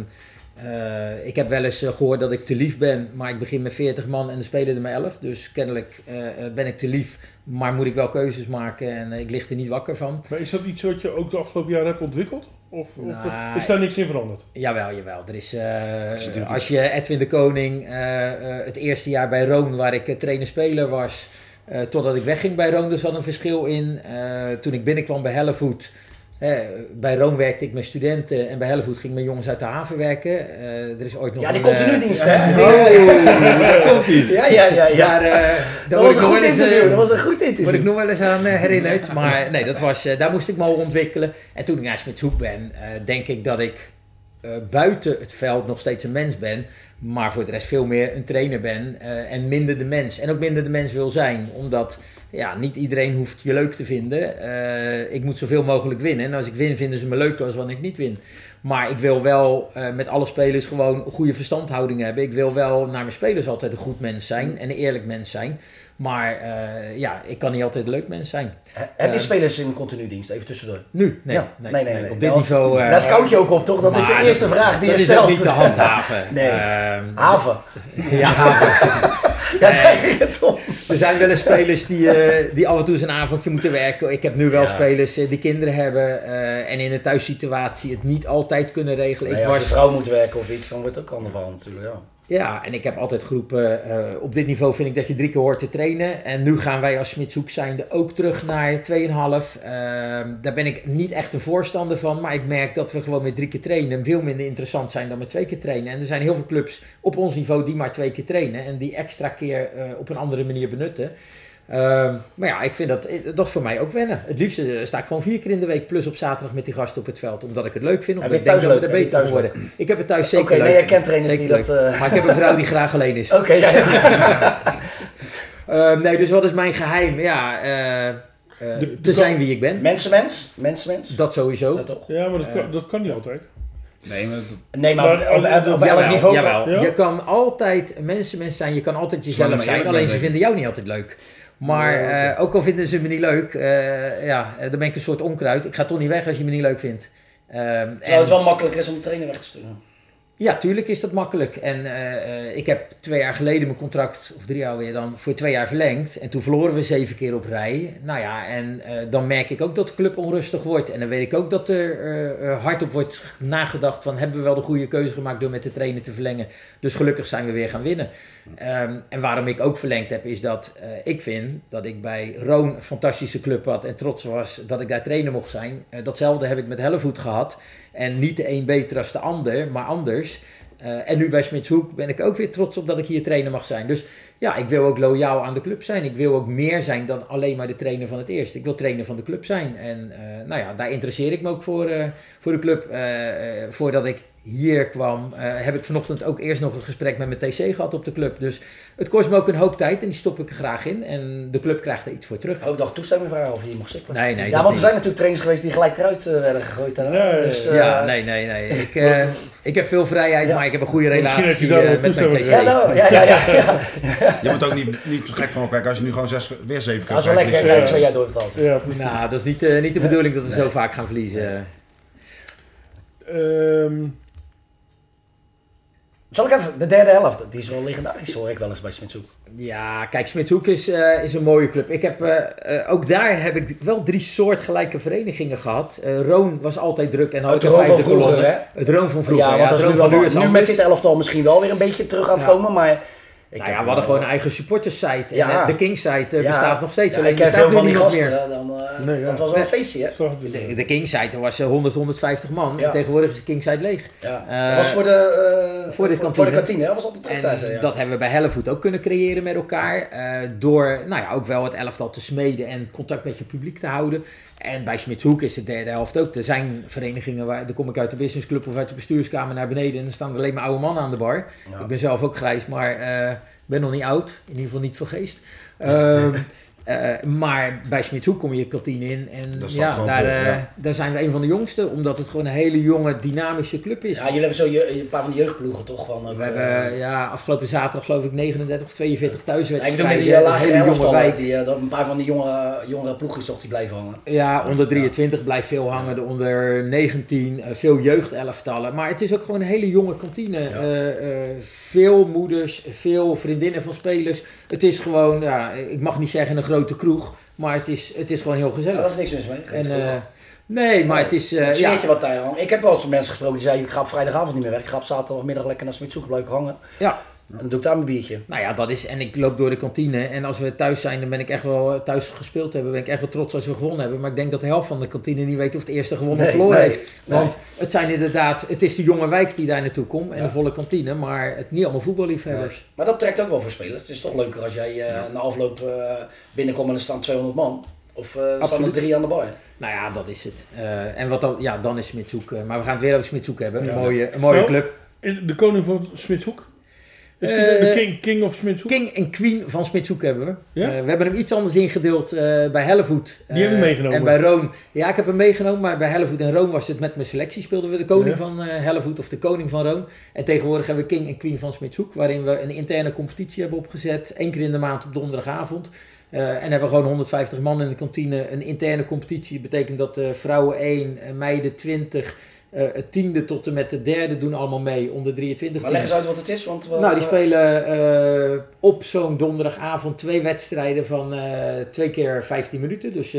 eh, ik heb wel eens eh, gehoord dat ik te lief ben, maar ik begin met 40 man en er spelen er maar 11. Dus kennelijk ben ik te lief, maar moet ik wel keuzes maken en ik lig er niet wakker van. Maar is dat iets wat je ook de afgelopen jaren hebt ontwikkeld? Of, of Nou, is daar niks in veranderd? Jawel, jawel. Er is, eh, natuurlijk als je Edwin de Koning, eh, eh, het eerste jaar bij Roon, waar ik trainer-speler was, eh, totdat ik wegging bij Roon, er zat een verschil in. Eh, toen ik binnenkwam bij Hellevoet, bij Roon werkte ik met studenten en bij Hellevoet ging ik met jongens uit de haven werken. Eh, er is ooit nog Ja, die een, eh, continuedienst, hè? Oh, daar komt ie. Ja, ja, Dat was een goed interview, dat was een goed Word ik interview. nog wel eens aan eh, herinnerd. Maar nee, dat was, daar moest ik me ontwikkelen. En toen ik naar Smitshoek ben, denk ik dat ik buiten het veld nog steeds een mens ben, maar voor de rest veel meer een trainer ben en minder de mens. En ook minder de mens wil zijn, omdat ja, niet iedereen hoeft je leuk te vinden. Eh, ik moet zoveel mogelijk winnen. En als ik win, vinden ze me leuker als wanneer ik niet win. Maar ik wil wel eh, met alle spelers gewoon goede verstandhouding hebben. Ik wil wel naar mijn spelers altijd een goed mens zijn en een eerlijk mens zijn. Maar eh, ja, ik kan niet altijd een leuk mens zijn. He- Heb je Eh, spelers in continu dienst? Even tussendoor. Nu? Nee, Ja. nee, nee, nee, nee. Op dit Dat is- niveau... Daar scout je ook op, toch? Dat is de eerste dat- vraag die je is stelt. ook niet te handhaven. Nee. Ehm, Haven. ja, haven. Ja, Nee. Er zijn wel eens spelers die, eh, die af en toe eens een avondje moeten werken. Ik heb nu wel Ja. spelers eh, die kinderen hebben eh, en in een thuissituatie het niet altijd kunnen regelen. Nee, ik als was, je vrouw moet werken of iets, dan wordt het ook ander verhaal natuurlijk. Ja. Ja, en ik heb altijd geroepen, eh, op dit niveau vind ik dat je drie keer hoort te trainen. En nu gaan wij als Smitshoek zijnde ook terug naar 2,5. Ehm daar ben ik niet echt een voorstander van. Maar ik merk dat we gewoon met drie keer trainen veel minder interessant zijn dan met twee keer trainen. En er zijn heel veel clubs op ons niveau die maar twee keer trainen. En die extra keer eh, op een andere manier benutten. Ehm, maar ja, ik vind dat, eh, dat is voor mij ook wennen. Het liefst eh, sta ik gewoon vier keer in de week plus op zaterdag met die gasten op het veld. Omdat ik het leuk vind, omdat je ik denk thuis dat we er beter van worden. Ik heb het thuis zeker Oké, leuk. nee, je kent trainers die dat... eh, Maar ik heb een vrouw die graag alleen is. Oké, ja, ja. Ehm, nee, dus wat is mijn geheim? Ja, eh, eh, De- te zijn wie ik ben. Mensenmens? Mensenmens? Dat sowieso. Ja, toch? Ja, maar dat, Eh. kan, dat kan niet altijd. Nee, maar dat, Nee, maar, Maar- op, op, op, op Jawel, elk niveau... jawel. Ja? Je kan altijd mensenmens zijn, je kan altijd jezelf zijn, alleen ze vinden jou niet altijd leuk. Maar Ja, eh, ook al vinden ze me niet leuk, eh, ja, eh, dan ben ik een soort onkruid. Ik ga toch niet weg als je me niet leuk vindt. Ehm, Terwijl en- het wel makkelijker is om de trainer weg te sturen. Ja, tuurlijk is dat makkelijk. En eh, eh, ik heb twee jaar geleden mijn contract, of drie jaar weer dan, voor twee jaar verlengd. En toen verloren we zeven keer op rij. Nou ja, en eh, dan merk ik ook dat de club onrustig wordt. En dan weet ik ook dat er eh, eh, hardop wordt nagedacht van... hebben we wel de goede keuze gemaakt door met de trainer te verlengen. Dus gelukkig zijn we weer gaan winnen. Ehm, en waarom ik ook verlengd heb, is dat ik vind dat ik bij Roon een fantastische club had... en trots was dat ik daar trainer mocht zijn. Datzelfde heb ik met Hellevoet gehad. En niet de een beter als de ander, maar anders. Eh, en nu bij Smitshoek ben ik ook weer trots op dat ik hier trainer mag zijn. Dus ja, ik wil ook loyaal aan de club zijn. Ik wil ook meer zijn dan alleen maar de trainer van het eerste. Ik wil trainer van de club zijn. En eh, nou ja, daar interesseer ik me ook voor, eh, voor de club. Voordat ik hier kwam, eh, heb ik vanochtend ook eerst nog een gesprek met mijn TC gehad op de club. Dus het kost me ook een hoop tijd en die stop ik er graag in. En de club krijgt er iets voor terug. Ook dacht toestemming vragen of je hier mocht zitten. Nee, nee, ja, want er niet. zijn natuurlijk trainers geweest die gelijk eruit eh, werden gegooid. daarna. Ja, ja. Dus, eh, Ja, nee, nee, nee. Ik, eh, ik heb veel vrijheid, Ja. maar ik heb een goede Misschien heb je relatie daar eh, wel met mijn toestemming TC. Ja, nou, ja, ja, ja. ja. je moet ook niet, niet te gek van opkijken als je nu gewoon zes, weer zeven keer Dat is wel lekker, ja. jij twee jaar doorbetaald. Ja, precies. Nou, dat is niet, eh, niet de bedoeling dat we zo vaak gaan verliezen. Ehm, Zal ik even, de derde helft, die is wel legendarisch hoor ik wel eens bij Smitshoek. Ja, kijk, Smitshoek is, eh, is een mooie club. Ik heb, eh, eh, ook daar heb ik wel drie soortgelijke verenigingen gehad. Eh Roon was altijd druk en had Ook ik een vijfde? Het Roon van vroeger, ja, ja. want dat het is nu, Roon van nu is nu met dit elftal misschien wel weer een beetje terug aan het Ja. komen, maar... Ik Nou ja, we hadden gewoon een eigen supporterssite. Ja. En eh, de Kingsite eh, Ja. bestaat nog steeds. Ja, alleen ik er ken staat veel nu van die gasten, meer. hè, dan, eh, Nee, ja. dat was wel een feestje hè. De, de Kingsite was eh, 100, 150 man. Ja. En tegenwoordig is de Kingsite leeg. Ja. Eh, dat was voor de, eh, voor de voor, kantine. de kantine? Dat was altijd En thuis, hè, dat hebben we bij Hellevoet ook kunnen creëren met elkaar. eh, door nou ja, ook wel het elftal te smeden en contact met je publiek te houden. En bij Smitshoek is de derde helft ook. Er zijn verenigingen waar, dan kom ik uit de businessclub of uit de bestuurskamer naar beneden. En dan staan er alleen maar oude mannen aan de bar. Ja. Ik ben zelf ook grijs, maar eh, ben nog niet oud. In ieder geval niet van geest. Ehm, eh, maar bij Smitshoek kom je kantine in. En ja, daar, eh, ja. daar zijn we een van de jongste. Omdat het gewoon een hele jonge, dynamische club is. Ja, jullie hebben zo je, een paar van die jeugdploegen toch? Van, We eh, hebben ja, afgelopen zaterdag geloof ik 39 of 42 ja, ik thuiswedstrijden. bedoel met die hele jonge wijk. die, dat een paar van die jongere, jongere ploegjes toch die blijven hangen. Ja, onder 23 blijft veel hangen. De onder 19, eh, veel jeugdelftallen. Maar het is ook gewoon een hele jonge kantine. Eh, eh, veel moeders, veel vriendinnen van spelers. Het is gewoon, ja, ik mag niet zeggen een grote kroeg. Maar het is, het is gewoon heel Ja, gezellig. daar is niks mis mee. en, eh, nee, maar het is... het ja, sfeertje wat daar hangt. Ik heb wel eens met mensen gesproken die zeiden, ik ga op vrijdagavond niet meer weg. Ik ga op zaterdagmiddag lekker naar Smitshoek blijven hangen. ja, En dan doe ik daar mijn biertje. Nou ja, dat is. En ik loop door de kantine. En als we thuis zijn, dan ben ik echt wel thuis gespeeld hebben. Ben ik echt wel trots als we gewonnen hebben. Maar ik denk dat de helft van de kantine niet weet of het eerste gewonnen of Nee, verloren nee, heeft. Want het zijn inderdaad. Het is de jonge wijk die daar naartoe komt. En Ja. de volle kantine. Maar het niet allemaal voetballiefhebbers. Maar dat trekt ook wel voor spelers. Het is toch leuker als jij eh, na afloop eh, binnenkomt en er staan 200 man. Of eh staan er drie aan de bar? Nou ja, dat is het. Eh, en wat dan, ja, dan is Smitshoek. maar we gaan het weer over Smitshoek hebben. Ja. Een mooie, een mooie Nou, club. Is de koning van Smitshoek? Is die de, Eh, king, king of Smitshoek? King en Queen van Smitshoek hebben we. Ja? Eh, we hebben hem iets anders ingedeeld eh, bij Hellevoet. Die heb je Eh, meegenomen? En bij Roon. Ja, ik heb hem meegenomen, maar bij Hellevoet en Roon was het met mijn selectie. Speelden we de koning van Hellevoet of de koning van Roon. En tegenwoordig hebben we King en Queen van Smitshoek. Waarin we een interne competitie hebben opgezet. Eén keer in de maand op donderdagavond. En hebben we gewoon 150 man in de kantine. Een interne competitie betekent dat vrouwen 1, eh, meiden 20... eh, het tiende tot en met de derde doen allemaal mee, onder 23. Maar leg eens uit wat het is, want... we- Nou, die spelen eh, op zo'n donderdagavond twee wedstrijden van eh, twee keer 15 minuten. Dus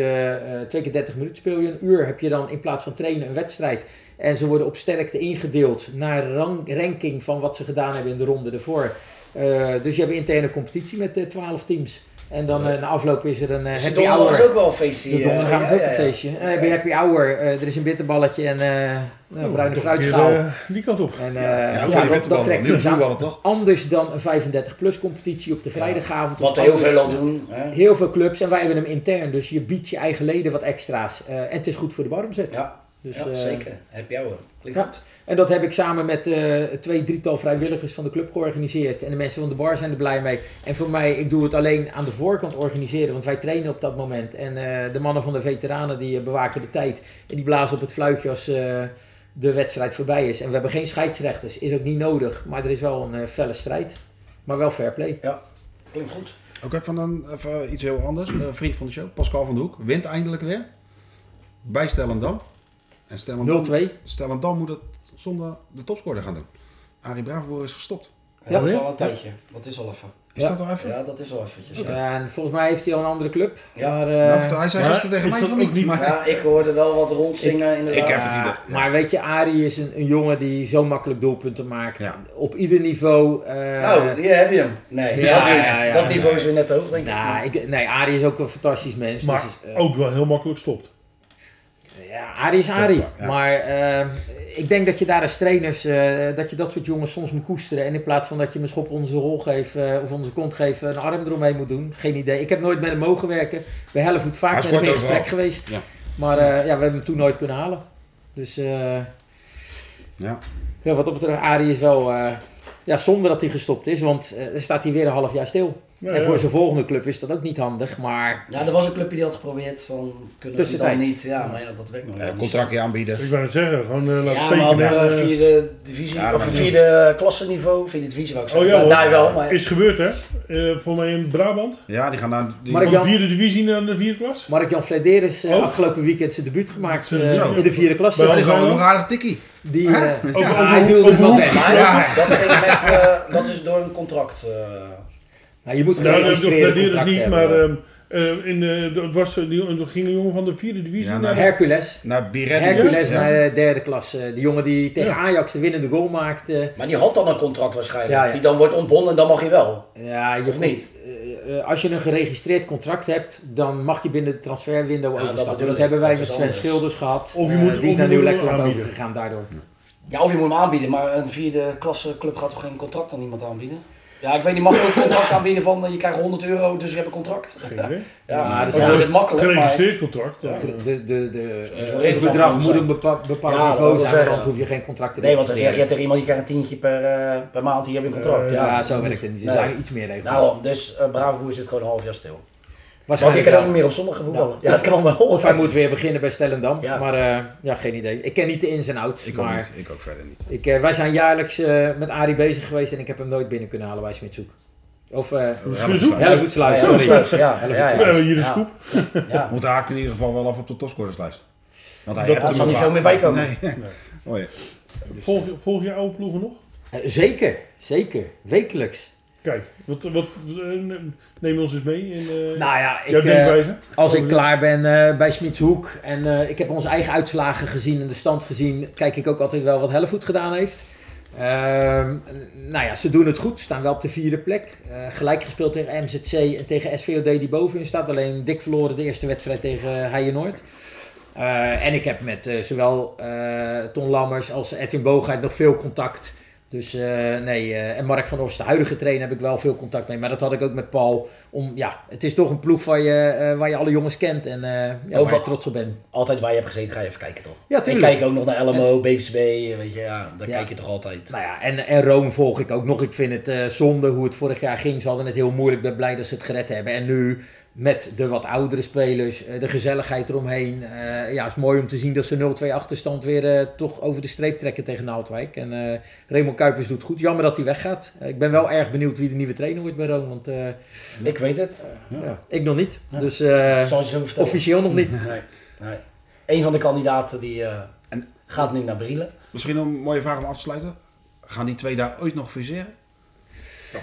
twee keer 30 minuten speel je. Een uur heb je dan in plaats van trainen een wedstrijd. En ze worden op sterkte ingedeeld naar ranking van wat ze gedaan hebben in de ronde ervoor. Dus je hebt interne competitie met eh 12 teams. En dan eh, na afloop is er een eh, Dus happy donderdag hour. is ook wel een feestje. De eh, donderdagavond ja, is ook een feestje. En dan heb je happy hour. eh, er is een bitterballetje en eh nou, bruine fruitschaal. eh, die kant op. En, eh, Ja, dat, dat trekt voetballen toch? anders dan een 35-plus competitie op de vrijdagavond. Wat heel veel al doen. Heel veel clubs en wij hebben hem intern. Dus je biedt je eigen leden wat extra's. Eh, en het is goed voor de baromzet. Ja, Dus, ja eh, zeker. Heb jij hoor. Klinkt ja. goed. En dat heb ik samen met eh, twee, drietal vrijwilligers van de club georganiseerd. En de mensen van de bar zijn er blij mee. En voor mij, ik doe het alleen aan de voorkant organiseren. Want wij trainen op dat moment. En eh, de mannen van de veteranen die bewaken de tijd. En die blazen op het fluitje als eh, de wedstrijd voorbij is. En we hebben geen scheidsrechters. Is ook niet nodig. Maar er is wel een felle strijd. Maar wel fair play. Klinkt goed. Ook even, dan, even iets heel anders. Een vriend van de show, Pascal van de Hoek, wint eindelijk weer. Bij Stellendam. En Stellendam, 0-2. Stellendam moet het zonder de topscorer gaan doen. Arie Bravenboer is gestopt. Ja, dat is ja. al een tijdje. Dat is al even. Is Ja. dat al even? Ja, dat is al eventjes. Ja, en volgens mij heeft hij al een andere club. Ja. Maar, eh, Nou, hij zei gisteren tegen mij van niet. Maar, Ja, ik hoorde wel wat rondzingen inderdaad. ik heb het Ja, idee, ja. Maar weet je, Arie is een, een jongen die zo makkelijk doelpunten maakt. Ja. Op ieder niveau. eh, Nou, hier heb je hem. Nee, Ja, dat niet. ja, ja, dat ja. niveau is weer net hoog, denk ik. nou, ik, nee, Arie is ook een fantastisch mens. Maar dus, eh, ook wel heel makkelijk stopt. Ja, Arie is Arie. ja. Maar eh, ik denk dat je daar als trainers, eh, dat je dat soort jongens soms moet koesteren. En in plaats van dat je hem een schop zijn rol geeft eh, of zijn kont geeft, een arm eromheen moet doen. Geen idee. Ik heb nooit met hem mogen werken. Bij Hellevoet vaak met hem in gesprek geweest. Ja. Maar ja, we hebben hem toen nooit kunnen halen. Dus ja. ja, wat dat betreft, Arie is wel ja, zonde dat hij gestopt is. Want dan staat hij weer een half jaar stil. Ja, en voor zijn volgende club is dat ook niet handig. Maar Ja, er was een clubje die had geprobeerd van, kunnen we dan Tussentijd. niet. Ja, maar ja, dat werkt nog Eh, niet. contractje aanbieden. Ik wou het zeggen, gewoon eh, laten Ja, maar tekenen. op uh, vierde divisie, Ja, dat of vierde klasseniveau, vierde divisie wou ik Oh zeggen. ja, Nou, daar wel, maar Is gebeurd hè? Eh voor mij in Brabant. Ja, die gaan naar... Die, Jan- de vierde divisie naar de vierde klas. Mark-Jan Flederis eh Oh. afgelopen weekend zijn debuut gemaakt in de vierde klasse. maar Bij die Zijn nog aardige tikkie. Die, eh, ja, over- hij duwde wel weg. Ja. dat, ging met, eh, dat is door een contract. eh, Nou, je moet Nou, dat niet, hebben. maar ehm, eh, in, eh, dat was, die, er ging een jongen van de vierde divisie Ja, naar... Hercules. Naar Biretti. Hercules Ja. naar de derde klasse. Die jongen die tegen Ja. Ajax de winnende goal maakte. maar die had dan een contract waarschijnlijk. Ja, ja. Die dan wordt ontbonden en dan mag je wel. Ja, je Of moet- niet? als je een geregistreerd contract hebt, dan mag je binnen de transferwindow Ja, dat overstappen. Dat, hebben wij Dat met Sven anders. Schilders gehad. Of je moet- die is naar Nieuw-Lekkerland overgegaan daardoor. Ja, of je moet hem aanbieden, maar een vierde klasse club gaat toch geen contract aan iemand aanbieden? Ja, ik weet niet, mag je ook een contract aanbieden van eh, je krijgt 100 euro, dus je hebt een contract? Geen idee. Ja, Ja, maar dat is is altijd makkelijk, maar... Geregistreerd contract. Ja. De, de, de, is eh, het bedrag moet een bepa- bepaald niveau zijn, zeggen. anders hoef je geen contract te Nee, want dan zeg je tegen iemand, je krijgt een tientje per, eh, per maand, hier heb je een contract. Ja. Ja, zo werkt het niet. Er Nee. zijn iets meer regels. Daarom, dus uh, Bravo zit gewoon een half jaar stil. Want je Waarschijnlijk kan ook niet meer op zondag voetballen. Ja. Ja, dat kan wel. Of hij moet weer beginnen bij Stellendam. Ja. Maar eh, ja, geen idee. Ik ken niet de ins en outs. Ik ook niet. Ik ook verder niet. ik, eh, wij zijn jaarlijks eh, met Arie bezig geweest en ik heb hem nooit binnen kunnen halen bij Smitshoek. Of eh Smithoek? Hellevoetsluis, Ja, sorry. Ja, hebben hier de scoop. ja. Moet haakt in ieder geval wel af op de topscorerslijst. Want hij Dat- Er zal niet veel meer bij komen. Nee. Oh ja. Volg, je- volg je oude ploegen nog? Zeker, zeker. Wekelijks. Kijk, wat, wat, eh, neem ons eens mee in eh Nou ja, ik, eh, als ik klaar ben eh, bij Smitshoek en ik heb onze eigen uitslagen gezien en de stand gezien, kijk ik ook altijd wel wat Hellevoet gedaan heeft. Ehm, nou ja, ze doen het goed, staan wel op de vierde plek. Gelijk gespeeld tegen MZC en tegen SVOD die bovenin staat. Alleen dik verloren de eerste wedstrijd tegen Heijen Noord. En ik heb met zowel Ton Lammers als Edwin Boogheid nog veel contact. Dus eh, nee, eh, en Mark van Os, de huidige trainer, heb ik wel veel contact mee. Maar dat had ik ook met Paul. Om, ja, het is toch een ploeg waar je, eh, waar je alle jongens kent en ja, waar Overal- je trots op bent. Altijd waar je hebt gezeten, ga je even kijken toch? Ja, Ik tuurlijk. kijk ook nog naar LMO, BVSB, weet je, ja, daar Ja. kijk je toch altijd. Nou ja, en, en Rome volg ik ook nog. Ik vind het zonde hoe het vorig jaar ging. Ze hadden het heel moeilijk. Ik ben blij dat ze het gered hebben. En nu met de wat oudere spelers, eh, de gezelligheid eromheen. eh ja, het is mooi om te zien dat ze 0-2 achterstand weer eh, toch over de streep trekken tegen Naaldwijk. En eh Raymond Kuipers doet goed. Jammer dat hij weggaat. Ik ben wel erg benieuwd wie de nieuwe trainer wordt bij Rome. Want eh, Ik weet het. ja, ik nog niet. Ja. Dus eh, officieel nog niet. Nee, nee. Een van de kandidaten die eh, En- gaat nu naar Brielen. Misschien een mooie vraag om af te sluiten. Gaan die twee daar ooit nog fuseren?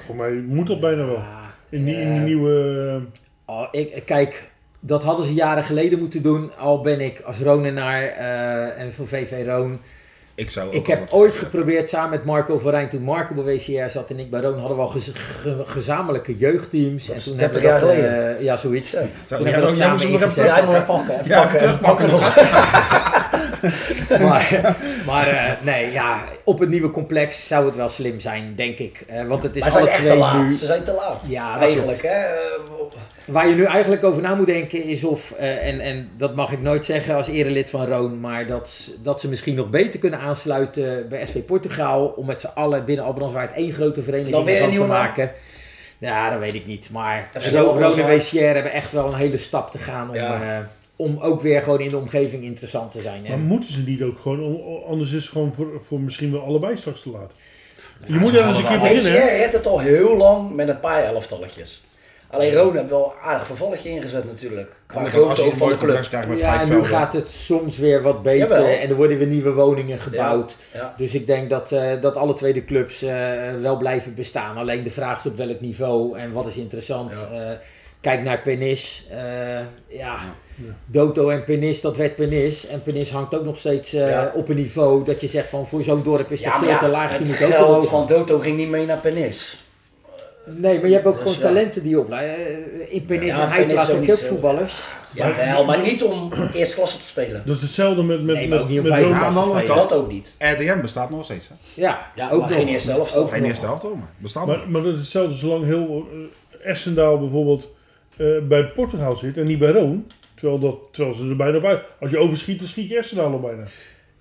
Voor mij moet dat bijna wel. In die, in die nieuwe... Oh, ik, kijk, dat hadden ze jaren geleden moeten doen. Al ben ik als Ronenaar eh en voor VV Roon. Ik zou ook Ik heb ooit geprobeerd samen met Marco van Rijn, toen Marco bij WCR zat en ik bij Roon, hadden we al gez- ge- gezamenlijke jeugdteams. Dat en toen 30 hebben we dat, geleden. eh, ja, zoiets. Zo. Toen hebben we ook- dat samen ingezet. Ja, pakken, even Ja, pakken, even pakken nog. maar maar eh, nee, ja, op het nieuwe complex zou het wel slim zijn, denk ik. Eh, want het is Maar ze zijn alle echt te twee laat. nu. Ze zijn te laat. Ja, Eigenlijk, hè. Eh, Waar je nu eigenlijk over na moet denken is of, en, en dat mag ik nooit zeggen als erelid van Roon, maar dat, dat ze misschien nog beter kunnen aansluiten bij SV Portugal. Om met z'n allen binnen Albrandswaard één grote vereniging van te maken. Ja, dat weet ik niet. Maar Roon en. WCR hebben echt wel een hele stap te gaan om, Ja. Om ook weer gewoon in de omgeving interessant te zijn. Maar En, moeten ze niet ook gewoon, anders is het gewoon voor, voor misschien wel allebei straks te laat. Je moet er eens een keer beginnen. hè? redt het al heel lang met een paar elftalletjes. Alleen Rona heeft wel een aardig vervalletje ingezet natuurlijk. Qua de grootte je ook een van de club. complex krijgt met ja, en nu gaat het soms weer wat beter Jawel. en er worden weer nieuwe woningen gebouwd. Ja. Dus ik denk dat, eh, dat alle tweede clubs eh, wel blijven bestaan. Alleen de vraag is op welk niveau en wat is interessant. Ja. Eh, kijk naar Penis. Eh, ja, Ja. Doto en Penis, dat werd Penis. En Penis hangt ook nog steeds eh, Ja. op een niveau dat je zegt van voor zo'n dorp is dat Ja, veel ja, te laag. Je moet ook omhoog. van Doto ging niet mee naar Penis. Nee, maar je hebt ook Dus gewoon ja. talenten die opleiden. Eh, In Penis Ja, en heb je ook voetballers. Ja, wel, maar niet om eerste klasse te spelen. Is hetzelfde met, met, Nee, maar met, ook niet om met vijf aan de. Dat ook niet. RDM bestaat nog steeds. Hè? Ja, Ja, ook maar nog. geen eerste helft. Ook Geen eerste helft hoor, maar bestaat Maar, nog. maar dat is hetzelfde zolang heel Essendaal bijvoorbeeld eh, bij Portugal zit en niet bij Roon. Terwijl, dat, terwijl ze er bijna uit. Als je overschiet, dan schiet je Essendaal al bijna.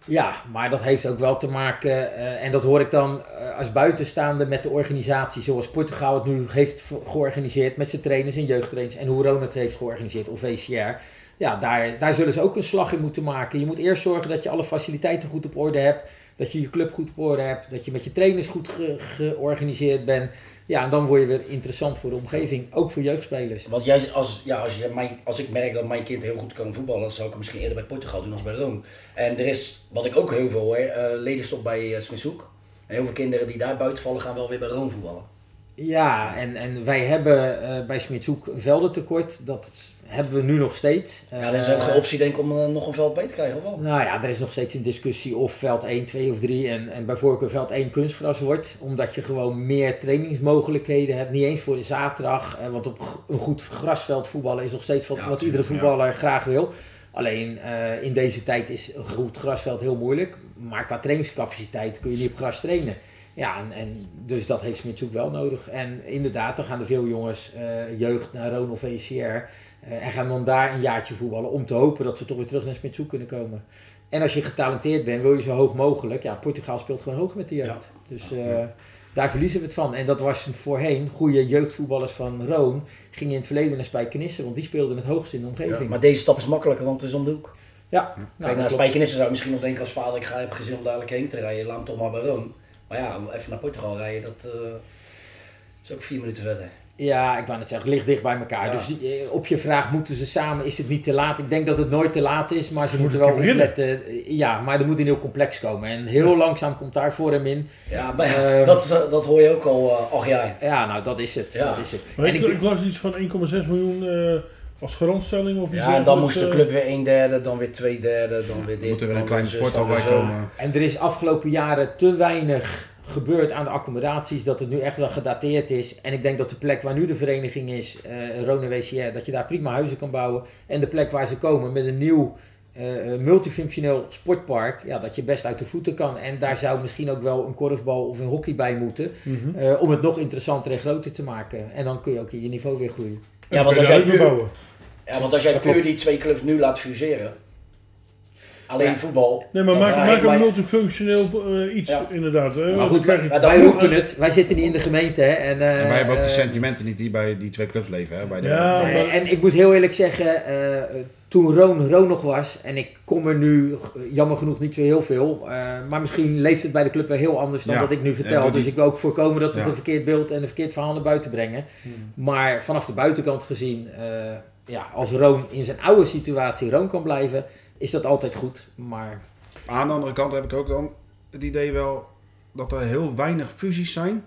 Ja, maar dat heeft ook wel te maken, eh, en dat hoor ik dan eh, als buitenstaande met de organisatie zoals Portugal het nu heeft georganiseerd met zijn trainers en jeugdtrainers en hoe Ron het heeft georganiseerd of VCR. Ja, daar, daar zullen ze ook een slag in moeten maken. Je moet eerst zorgen dat je alle faciliteiten goed op orde hebt, dat je je club goed op orde hebt, dat je met je trainers goed ge- georganiseerd bent. Ja, en dan word je weer interessant voor de omgeving, ook voor jeugdspelers. Want jij, als, ja, als, je, mijn, als ik merk dat mijn kind heel goed kan voetballen, dan zou ik hem misschien eerder bij Portugal doen als bij Rome. En er is, wat ik ook heel veel hoor, eh ledenstop bij uh. En heel veel kinderen die daar buiten vallen, gaan wel weer bij Rome voetballen. Ja, en, en wij hebben eh, bij Smitshoek een veldentekort. Dat hebben we nu nog steeds. Ja, dat is ook Eh, geen optie denk ik om eh, nog een veld bij te krijgen, of wel? Nou ja, er is nog steeds een discussie of veld 1, 2 of 3 en, en bij voorkeur veld 1 kunstgras wordt. Omdat je gewoon meer trainingsmogelijkheden hebt. Niet eens voor de zaterdag. eh, want op een goed grasveld voetballen is nog steeds wat, Ja, wat iedere voetballer graag wil. Alleen eh, in deze tijd is een goed grasveld heel moeilijk. Maar qua trainingscapaciteit kun je niet op gras trainen. Ja, en, en dus dat heeft Smitshoek wel nodig. En inderdaad, dan gaan er veel jongens eh, jeugd naar Roon of VCR. eh, en gaan dan daar een jaartje voetballen om te hopen dat ze toch weer terug naar Smitshoek kunnen komen. En als je getalenteerd bent, wil je zo hoog mogelijk. Ja, Portugal speelt gewoon hoog met de jeugd. Dus eh, daar verliezen we het van. En dat was voorheen. Goede jeugdvoetballers van Roon gingen in het verleden naar Spijkenisse, want die speelden het hoogst in de omgeving. Maar deze stap is makkelijker, want het is om de hoek. ja, Kijk, nou, naar. Spijkenissen zou ik misschien nog denken als vader, ik ga, heb gezin om dadelijk heen te rijden, laat hem toch maar bij Rome. Maar ja, om even naar Portugal rijden, dat eh, is ook vier minuten verder. Ja, ik wou net zeggen, het ligt dicht bij elkaar. Ja. Dus eh, op je vraag, moeten ze samen, is het niet te laat? Ik denk dat het nooit te laat is, maar ze Moet moeten wel opletten. Ja, maar er moet een heel complex komen. En heel langzaam komt daar voor hem in. Ja, maar ja, Ehm. dat, eh, dat hoor je ook al eh, acht jaar. Ja, nou, dat is het. Ja. Dat is het. Maar En ik, ik, ik las iets van 1,6 miljoen eh, als garantstelling. Of iets Ja, en dan moest de eh. club weer een derde, dan weer twee derde, dan weer dit. Moet er weer een kleine sport bij komen. en er is afgelopen jaren te weinig gebeurd aan de accommodaties, dat het nu echt wel gedateerd is. En ik denk dat de plek waar nu de vereniging is, eh Rone WCR, dat je daar prima huizen kan bouwen. En de plek waar ze komen met een nieuw eh, eh, multifunctioneel sportpark, ja, dat je best uit de voeten kan. En daar zou misschien ook wel een korfbal of een hockey bij moeten, Mhm. eh, om het nog interessanter en groter te maken. En dan kun je ook je niveau weer groeien. Ja, want als jij puur, uitbouwen. Ja, want als jij Dat puur klopt. die twee clubs nu laat fuseren, alleen Ja. voetbal. Nee, maar maak, maak een multifunctioneel eh, iets, Ja. inderdaad. hè. Maar goed, wij, wij roepen het. Wij zitten niet in de gemeente. Hè, en, eh, En wij hebben ook de eh, sentimenten niet die bij die twee clubs leven. Hè? Bij de, Ja, Nee, maar- en ik moet heel eerlijk zeggen, eh, toen Roon Roon nog was, en ik kom er nu jammer genoeg niet zo heel veel, eh, maar misschien leeft het bij de club wel heel anders dan Ja. wat ik nu vertel. dus ik wil ook voorkomen dat het Ja. een verkeerd beeld en een verkeerd verhaal naar buiten brengen. Maar vanaf de buitenkant gezien, eh, ja, als Roon in zijn oude situatie Roon kan blijven, is dat altijd goed. Maar Aan de andere kant heb ik ook dan het idee wel dat er heel weinig fusies zijn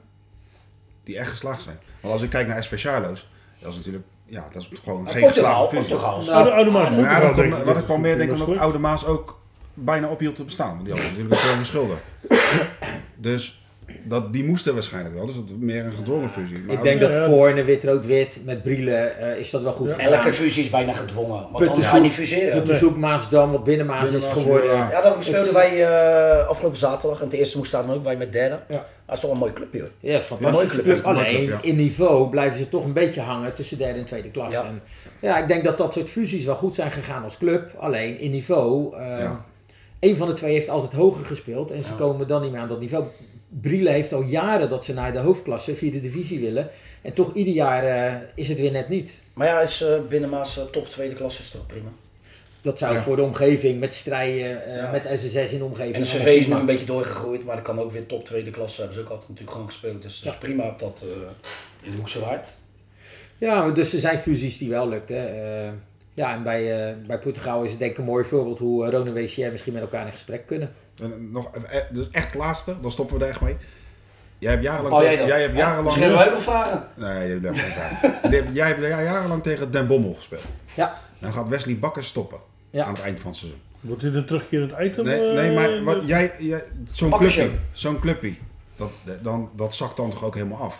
die echt geslaagd zijn. Want als ik kijk naar SV Charlo's, dat is natuurlijk ja, dat is gewoon geen geslaagde fusie. Oude, Maas Maar Portugal, ja, dat wat ik kwam meer denk omdat. Oude Maas ook bijna ophield te bestaan. Want die hadden natuurlijk veel schulden. Dus dat, die moesten waarschijnlijk wel. Dus dat is meer een gedwongen fusie. Maar ik denk dat ja. voor in een wit-rood-wit met Brielen eh, is dat wel goed Ja. Elke fusie is bijna gedwongen, want Putten anders ga je niet fuseren. De zoek Maasdam wat binnenmaas is geworden. ja. Ja, dat speelden wij eh, afgelopen zaterdag en de eerste moest daar dan ook bij met derde. Ja. Dat is toch een mooie club, joh. Ja, Mooi fantastische club, mooi Alleen club, ja. in niveau blijven ze toch een beetje hangen tussen derde en tweede klas. Ja. En ja, ik denk dat dat soort fusies wel goed zijn gegaan als club. Alleen in niveau, eh Ja. een van de twee heeft altijd hoger gespeeld en ze Ja. komen dan niet meer aan dat niveau. Brielle heeft al jaren dat ze naar de hoofdklasse, vierde divisie willen. En toch ieder jaar eh, is het weer net niet. Maar ja, is eh binnenmaas eh, top tweede klasse is toch prima. Dat zou Ja. voor de omgeving, met strijden, eh, Ja. met SSS in de omgeving. En de CV is nu een beetje doorgegroeid, maar dat kan ook weer top tweede klasse. Hebben ze ook altijd natuurlijk gewoon gespeeld. Dus Ja. prima op dat eh, in de Hoekse Waard. Ja, dus er zijn fusies die wel lukken. Eh, ja, en bij, eh, bij Portugal is het denk ik een mooi voorbeeld hoe uh, Ron en WCR misschien met elkaar in gesprek kunnen. En nog, eh, dus echt laatste, dan stoppen we er echt mee. Jij hebt jarenlang, jij tegen- dat? jij hebt Ja, jarenlang, Misschien hebben wij wel vragen. nee, jij hebt niet vragen. jij, jij hebt jarenlang tegen Den Bommel gespeeld. Ja. Dan gaat Wesley Bakker stoppen Ja. aan het eind van het seizoen. Wordt dit een terugkerend item? Nee, eh, nee maar wat, jij, jij, zo'n clubje, zo'n clubje, dat, dan, dat zakt dan toch ook helemaal af?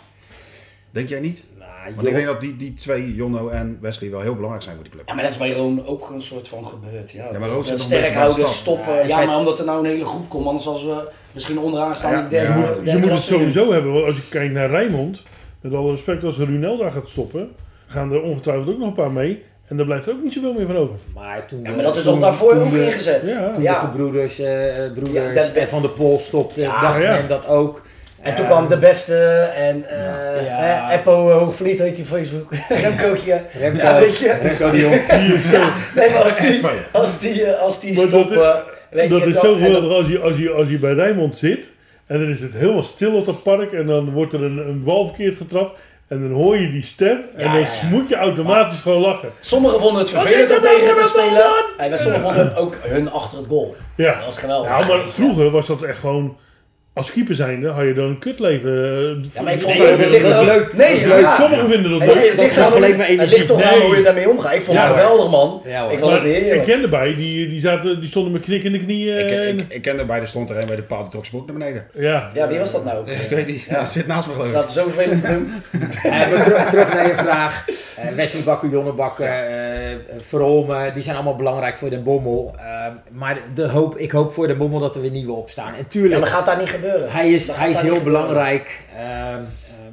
Denk jij niet? Want ik denk dat die, die twee, Jonno en Wesley, wel heel belangrijk zijn voor die club. Ja, maar dat is bij Roon ook een soort van gebeurd. Ja, Ja, maar Roon zit stoppen. Ja, Ja, maar omdat er nou een hele groep komt, anders als we misschien onderaan staan in de derde, ja, derde Je moet het sowieso hebben. Als je kijkt naar Rijnmond, met alle respect, als Runel daar gaat stoppen, gaan er ongetwijfeld ook nog een paar mee. En daar blijft er ook niet zoveel meer van over. Maar, toen Ja, de- maar dat is al daarvoor toen ook ingezet. Ja. Toen Ja. de gebroeders, eh, eh, broeders Ja, dat- en Van de Pol stopte, Ja, dacht ja. men dat ook. En toen kwam de beste en eh Ja. eh, Hoogvliet heet die op Facebook. Remcootje. Remco, Ja, weet je. Remco. Die Nee, maar als die, als die, eh, als die Maar dat stoppen, weet dat je. is dan- zo geweldig als je, als, je, als je bij Rijnmond zit. En dan is het helemaal stil op dat park. En dan wordt er een, een bal verkeerd getrapt. En dan hoor je die stem. En Ja, dan ja, ja. moet je automatisch gewoon lachen. Sommigen vonden het vervelend om tegen te spelen. En maar sommigen vonden ook hun achter het goal. Ja. Dat was geweldig. Ja, maar vroeger was dat echt gewoon... Als keeper zijnde had je dan een kutleven. eh, Ja, maar ik vond het ligt is leuk. Nee, is ja. leuk. Sommigen vinden dat Het leuk. ligt- Dat ligt aan- alleen maar Het energie. ligt toch aan Nee. hoe je daarmee omgaat. Ik vond het geweldig, man. Ik vond Maar het ik heerlijk. ken erbij, die, die, zaten, die stonden met knik in de knieën. Ik, ik, ik ken erbij, er stond er een bij de paal, die trok zijn broek naar beneden. ja. Ja, wie was dat nou? Ik weet niet, Ja. zit naast me geloof ik. Dat is zo vervelend te doen. Terug, terug naar je vraag. Eh, Wesley Bakker, eh Verholmen, die zijn allemaal belangrijk voor Den Bommel. Maar de hoop, ik hoop voor Den Bommel dat er weer nieuwe opstaan. En Ja, tuurlijk, maar gaat daar niet gebeuren. hij is, hij is heel belangrijk. Ehm, eh,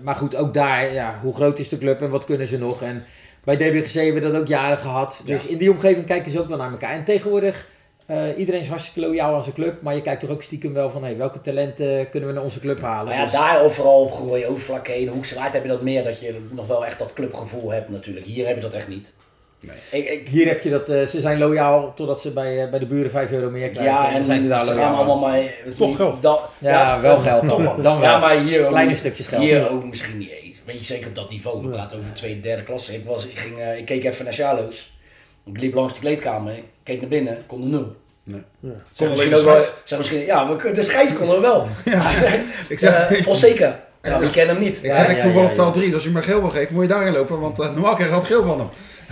maar goed, ook daar, ja, hoe groot is de club en wat kunnen ze nog? En bij DBGC hebben we dat ook jaren gehad. Dus in die omgeving kijken ze ook wel naar elkaar. En tegenwoordig, eh, iedereen is hartstikke loyaal aan zijn club. Maar je kijkt toch ook stiekem wel van, hey, welke talenten kunnen we naar onze club halen? Maar ja, Dus- daar overal op Groei, Overflakke heen, Hoekse Waard heb je dat meer. Dat je nog wel echt dat clubgevoel hebt natuurlijk. Hier heb je dat echt niet. Nee. Ik, ik, Hier heb je dat, eh, ze zijn loyaal totdat ze bij, eh, bij de buren 5 euro meer krijgen. ja, en zijn ze daar gaan loyaal. aan. allemaal maar... Toch geld. Ja, wel geld dan. Dan wel. Ja, maar hier ook Kleine niet. stukjes geld. Hier ook misschien niet eens. Weet je, zeker op dat niveau. We praten over de tweede, derde klasse. Ik, was, ik, ging, eh, ik keek even naar Sjalo's. Ik liep langs de kleedkamer, ik keek naar binnen, kon er nul. Nee. Ja. Zeg misschien de ook wel, scheids. zeg misschien, ja, we, de scheids konden we wel. Hij zei, Ik zeg, eh, Fonseca, ja, wie kent hem niet? ik, Ja, zeg ik voetbal ja, op veld 3, dus als je me geel wil geven, moet je daarin lopen, want eh, normaal krijg je altijd geel van hem.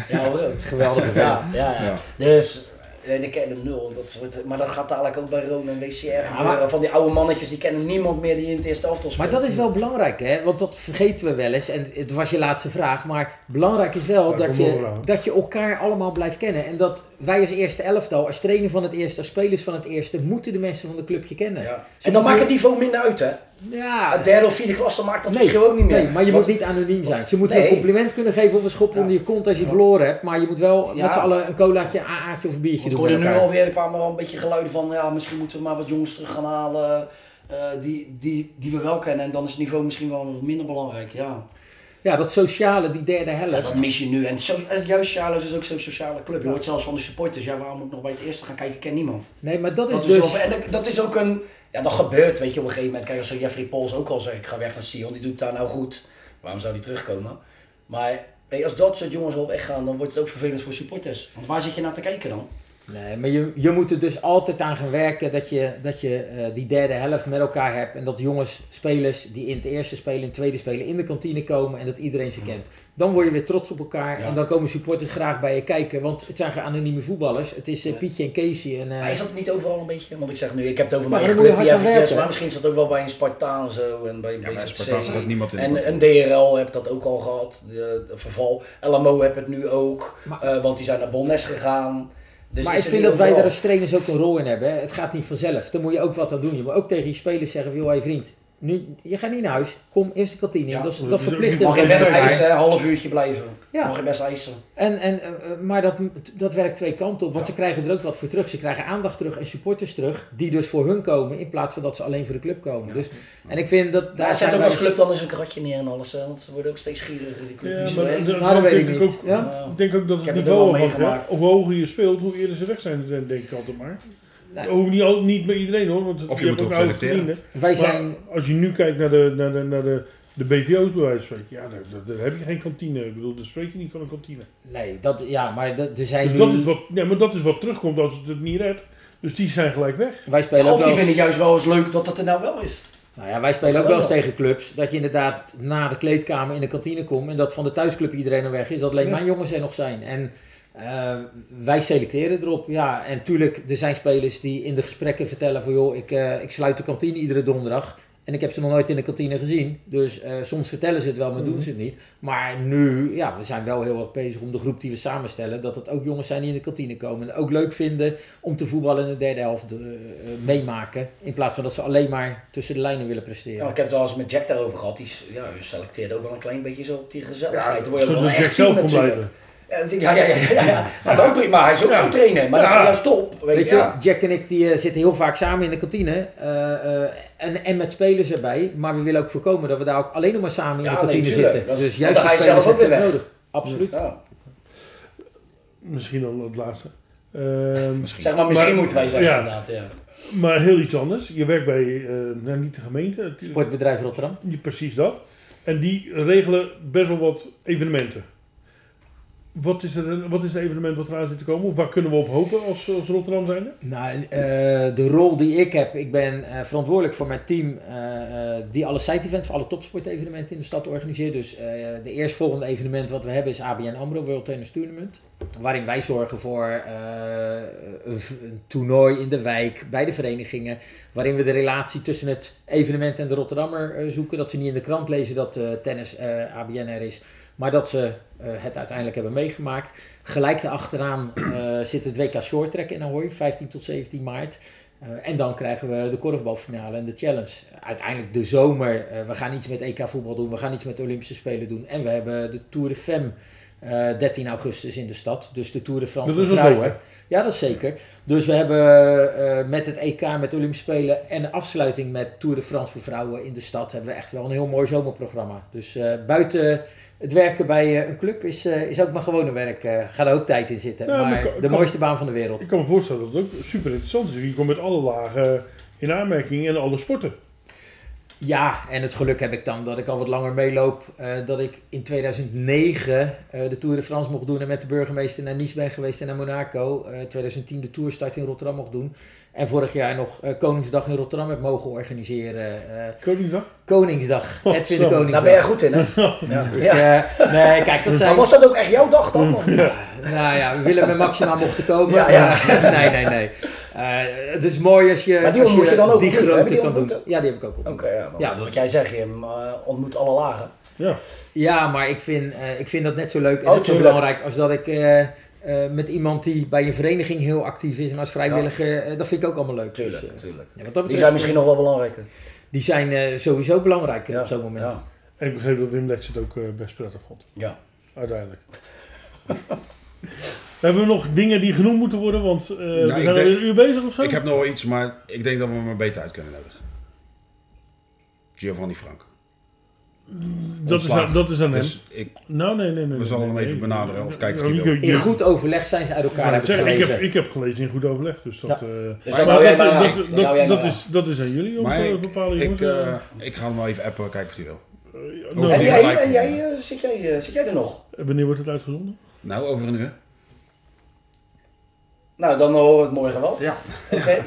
Ja, rood. Geweldige Ja, ja, ja. Ja. Dus Nee, die kennen nul. Dat maar dat gaat dadelijk ook bij Rome en WCR gebeuren. maar- Van die oude mannetjes, die kennen niemand meer die in het eerste elftal speelt. Maar dat is wel belangrijk, hè? Want dat vergeten we wel eens. En het was je laatste vraag. Maar belangrijk is wel dat, maar je, dat je elkaar allemaal blijft kennen. En dat wij als eerste elftal, als trainer van het eerste, als spelers van het eerste, moeten de mensen van de club je kennen. En dan maakt het niveau minder uit, hè? Ja, derde of vierde klasse maakt dat Nee, verschil ook niet meer. Nee, maar je Want- moet niet anoniem zijn. Ze moeten Nee. een compliment kunnen geven of een schop Ja. onder je kont als je Ja. verloren hebt. Maar je moet wel Ja. met z'n allen een colaatje, een AA'tje of een biertje Ik doen hoorde met nu alweer, er kwamen wel een beetje geluiden van, ja, misschien moeten we maar wat jongens terug gaan halen. eh, die, die, die we wel kennen. En dan is het niveau misschien wel wat minder belangrijk. Ja. Ja, dat sociale, die derde Ja, helft. dat mis je nu. En en juist Charlo's is ook zo'n sociale club. Je hoort zelfs van de supporters, ja, waarom moet ik nog bij het eerste gaan kijken? Ik ken niemand. Nee, maar dat is Dat is dus... wel- en dat, is ook een, ja, dat gebeurt, weet je, op een gegeven moment. Kijk, als Jeffrey Pauls ook al zegt, ik ga weg naar Sion, die doet daar nou goed. Waarom zou die terugkomen? Maar je, als dat soort jongens al weggaan, dan wordt het ook vervelend voor supporters. Want waar zit je naar te kijken dan? Nee, maar je, je moet er dus altijd aan gaan werken dat je, dat je eh, die derde helft met elkaar hebt. En dat jongens, spelers die in het eerste spelen, in het tweede spelen, in de kantine komen en dat iedereen ze kent. Dan word je weer trots op elkaar Ja. en dan komen supporters graag bij je kijken. Want het zijn geen anonieme voetballers. Het is eh. Pietje en Casey. En, eh, Maar is dat niet overal een beetje? Want ik zeg nu, ik heb het over Maar mijn club, die eventjes, maar misschien is dat ook wel bij een Spartaan zo en bij Ja, bij. Spartaan staat niemand in de En een DRL heb dat ook al gehad, de, de verval. LMO heb het nu ook, Maar- eh, want die zijn naar Bolnes gegaan. Dus maar ik vind dat wij daar als trainers ook een rol in hebben. hè. Het gaat niet vanzelf. Dan moet je ook wat aan doen. Je moet ook tegen je spelers zeggen: joh, hey vriend, nu, je gaat niet naar huis. Kom eerst de kantine in. Ja, dat, is, dat dat verplicht Mag je best eisen, een half uurtje blijven. Ja. Mag je best eisen. En, en, eh, maar dat, dat werkt twee kanten op, want ze krijgen er ook wat voor terug. Ze krijgen aandacht terug en supporters terug, die dus voor hun komen, in plaats van dat ze alleen voor de club komen. Dus, en ik vind dat... Daar Daar zet ook als club dan eens een kratje neer en alles. hè, Want ze worden ook steeds gieriger, die club. Ja, maar zo- dat- Nou, dat weet denk ik niet. ook. Ja? Ik denk ook dat Ik het heb het niveau hoger je speelt, hoe eerder ze weg zijn, denk ik altijd maar. Hoeft niet, al- niet bij iedereen hoor. Want Of je hebt moet ook selecteren. vrienden. Wij Maar zijn... als je nu kijkt naar de, naar de, naar de, de BVO's bij wijze van spreken, ja, daar, daar, daar heb je geen kantine. Ik bedoel, daar spreek je niet van een kantine. Nee, dat, ja, maar dat- er zijn Dus nu... dat is, wat, ja, maar dat is wat terugkomt als het het niet redt. Dus die zijn gelijk weg. Wij spelen ook Of die wel vinden eens, juist wel eens leuk dat dat er nou wel is. nou ja, wij spelen ook wel eens tegen clubs, dat je inderdaad na de kleedkamer in de kantine komt en dat van de thuisclub iedereen er weg is, dat alleen Ja. mijn jongens er nog zijn. En eh, wij selecteren erop, ja. En tuurlijk, er zijn spelers die in de gesprekken vertellen van joh, ik, eh, ik sluit de kantine iedere donderdag. En ik heb ze nog nooit in de kantine gezien. Dus eh, soms vertellen ze het wel, maar doen Mhm. ze het niet. Maar nu, ja, we zijn wel heel erg bezig om de groep die we samenstellen. Dat het ook jongens zijn die in de kantine komen. En ook leuk vinden om te voetballen in de derde helft meemaken. In plaats van dat ze alleen maar tussen de lijnen willen presteren. Ja, ik heb het al eens met Jack daarover gehad. Die ja, je selecteerde ook wel een klein beetje zo op die gezelligheid. Dan word je wel echt team natuurlijk. blijven. Ja, ja, ja, ja, ja, ja. Maar, ook prima, hij is ook Ja. zo'n trainer. Maar dat is juist top. Weet, Weet je, je, ja. Jack en ik die, eh, zitten heel vaak samen in de kantine. eh, eh, en, en met spelers erbij. Maar we willen ook voorkomen dat we daar ook alleen nog maar samen in Ja, de kantine nee, zitten. Dat is- dus juist dan ga je spelers zelf ook weer weg. nodig. Absoluut. Ja. Misschien dan het laatste. Ehm, Misschien. Zeg maar, misschien Maar- moeten wij zeggen ja. inderdaad. Ja. maar heel iets anders. Je werkt bij, eh, nou niet de gemeente, het- Sportbedrijf Rotterdam. Precies dat. En die regelen best wel wat evenementen. Wat is, wat is het evenement wat eraan zit te komen? Of waar kunnen we op hopen als, als Rotterdam zijn? Nou, eh, de rol die ik heb, ik ben eh, verantwoordelijk voor mijn team eh, die alle site-events, voor alle topsportevenementen in de stad organiseert. Dus de eerstvolgende evenement wat we hebben is ABN AMRO World Tennis Tournament. Waarin wij zorgen voor een, een toernooi in de wijk, bij de verenigingen. Waarin we de relatie tussen het evenement en de Rotterdammer zoeken. Dat ze niet in de krant lezen dat tennis ABN er is. Maar dat ze eh, het uiteindelijk hebben meegemaakt. Gelijk daarachteraan eh zit het WK Short Track in Ahoy, 15 tot 17 maart. Eh, en dan krijgen we de korfbalfinale en de challenge. Uiteindelijk de zomer. we gaan iets met EK voetbal doen. We gaan iets met de Olympische Spelen doen. En we hebben de Tour de Femme eh 13 augustus in de stad. Dus de Tour de France Dat voor vrouwen. Ja, dat is zeker. Dus we hebben met het EK, met de Olympische Spelen en de afsluiting met Tour de France voor vrouwen in de stad, hebben we echt wel een heel mooi zomerprogramma. Dus buiten het werken bij eh, een club is, eh, is ook mijn gewone werk. eh gaat er ook tijd in zitten. Ja, maar maar kan- de mooiste baan van de wereld. Ik kan me voorstellen dat het ook super interessant is. Je komt met alle lagen in aanmerking en alle sporten. Ja, en het geluk heb ik dan dat ik al wat langer meeloop. dat ik in 2009 eh, de Tour de France mocht doen en met de burgemeester naar Nice ben geweest en naar Monaco. Eh 2010 de Tourstart in Rotterdam mocht doen. En vorig jaar nog eh, Koningsdag in Rotterdam heb mogen organiseren. eh, Koningsdag? Koningsdag, Oh, Edwin de. Koningsdag. Daar ben jij goed in, hè? Ja. Eh, nee, kijk, dat zijn... Maar was dat ook echt jouw dag dan? of niet? Nou ja, Willem en Maxima mochten komen. Ja, ja. nee, nee, nee. Eh, het is mooi als je, Maar die als je dan ook die? Die kan doen. Ja, die heb ik ook Oké, ontmoet. ja. Ja, Wat jij zegt, je eh, ontmoet alle lagen. Ja. Ja, maar ik vind, eh, ik vind dat net zo leuk en Oh, net zo belangrijk als dat ik eh, eh, met iemand die bij een vereniging heel actief is en als vrijwilliger, eh, dat vind ik ook allemaal leuk. Tuurlijk, Dus, eh, tuurlijk. ja, wat dat Die zijn misschien nog wel belangrijker. die zijn eh, sowieso belangrijk Ja, op zo'n moment. ik begreep dat Wim Lex het ook best prettig vond. Ja. Uiteindelijk. Hebben we nog dingen die genoemd moeten worden? Want eh, we zijn denk- alweer een uur bezig of zo? Ik heb nog wel iets, maar ik denk dat we hem er beter uit kunnen nodigen. Giovanni Frank. Dat, is aan, dat is aan hem. Dus ik, nou, nee, nee, nee. We zullen nee, hem even nee. benaderen of kijken of je- In goed overleg zijn ze uit elkaar, heb ik heb, ik heb gelezen in goed overleg, dus dat, eh, dat is, dat is aan jullie om te ik, bepalen, ik, jongens. eh, eh, ik ga hem wel even appen, kijken of hij wil. eh, nou, En die jij, en jij, eh, zit, jij, eh, zit jij er nog? wanneer wordt het uitgezonden? Nou, over een uur. Nou, dan horen we het morgen wel. Ja. Oké.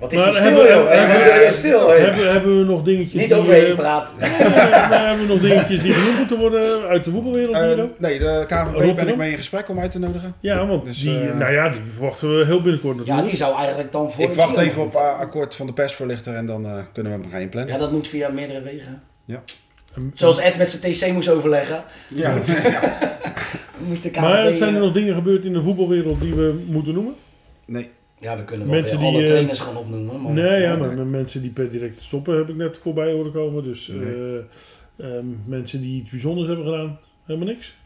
Wat is Maar die stil, hebben- joh? hebben- stil, we nog dingetjes Niet die, overheen eh, praten. maar hebben we nog dingetjes die genoemd moeten worden uit de voetbalwereld? Eh, Miro? nee, de KVB ben Rotterdam? ik mee in gesprek om uit te nodigen. ja, want dus, die, eh, nou ja, die verwachten we heel binnenkort Ja, natuurlijk. die zou eigenlijk dan voor Ik wacht even op uh, akkoord van de persvoorlichter en dan eh, kunnen we hem gaan inplannen. Ja, dat moet via meerdere wegen. Ja. Zoals Ed met zijn TC moest overleggen. Ja. Moet de KVB... maar zijn er eh, nog dingen gebeurd in de voetbalwereld die we moeten noemen? Nee. Ja, we kunnen wel Mensen weer die, alle eh, trainers gaan opnoemen. Maar... nee, ja, maar mensen die per direct stoppen heb ik net voorbij horen komen. Dus Nee. eh, ehm, mensen die iets bijzonders hebben gedaan, helemaal niks?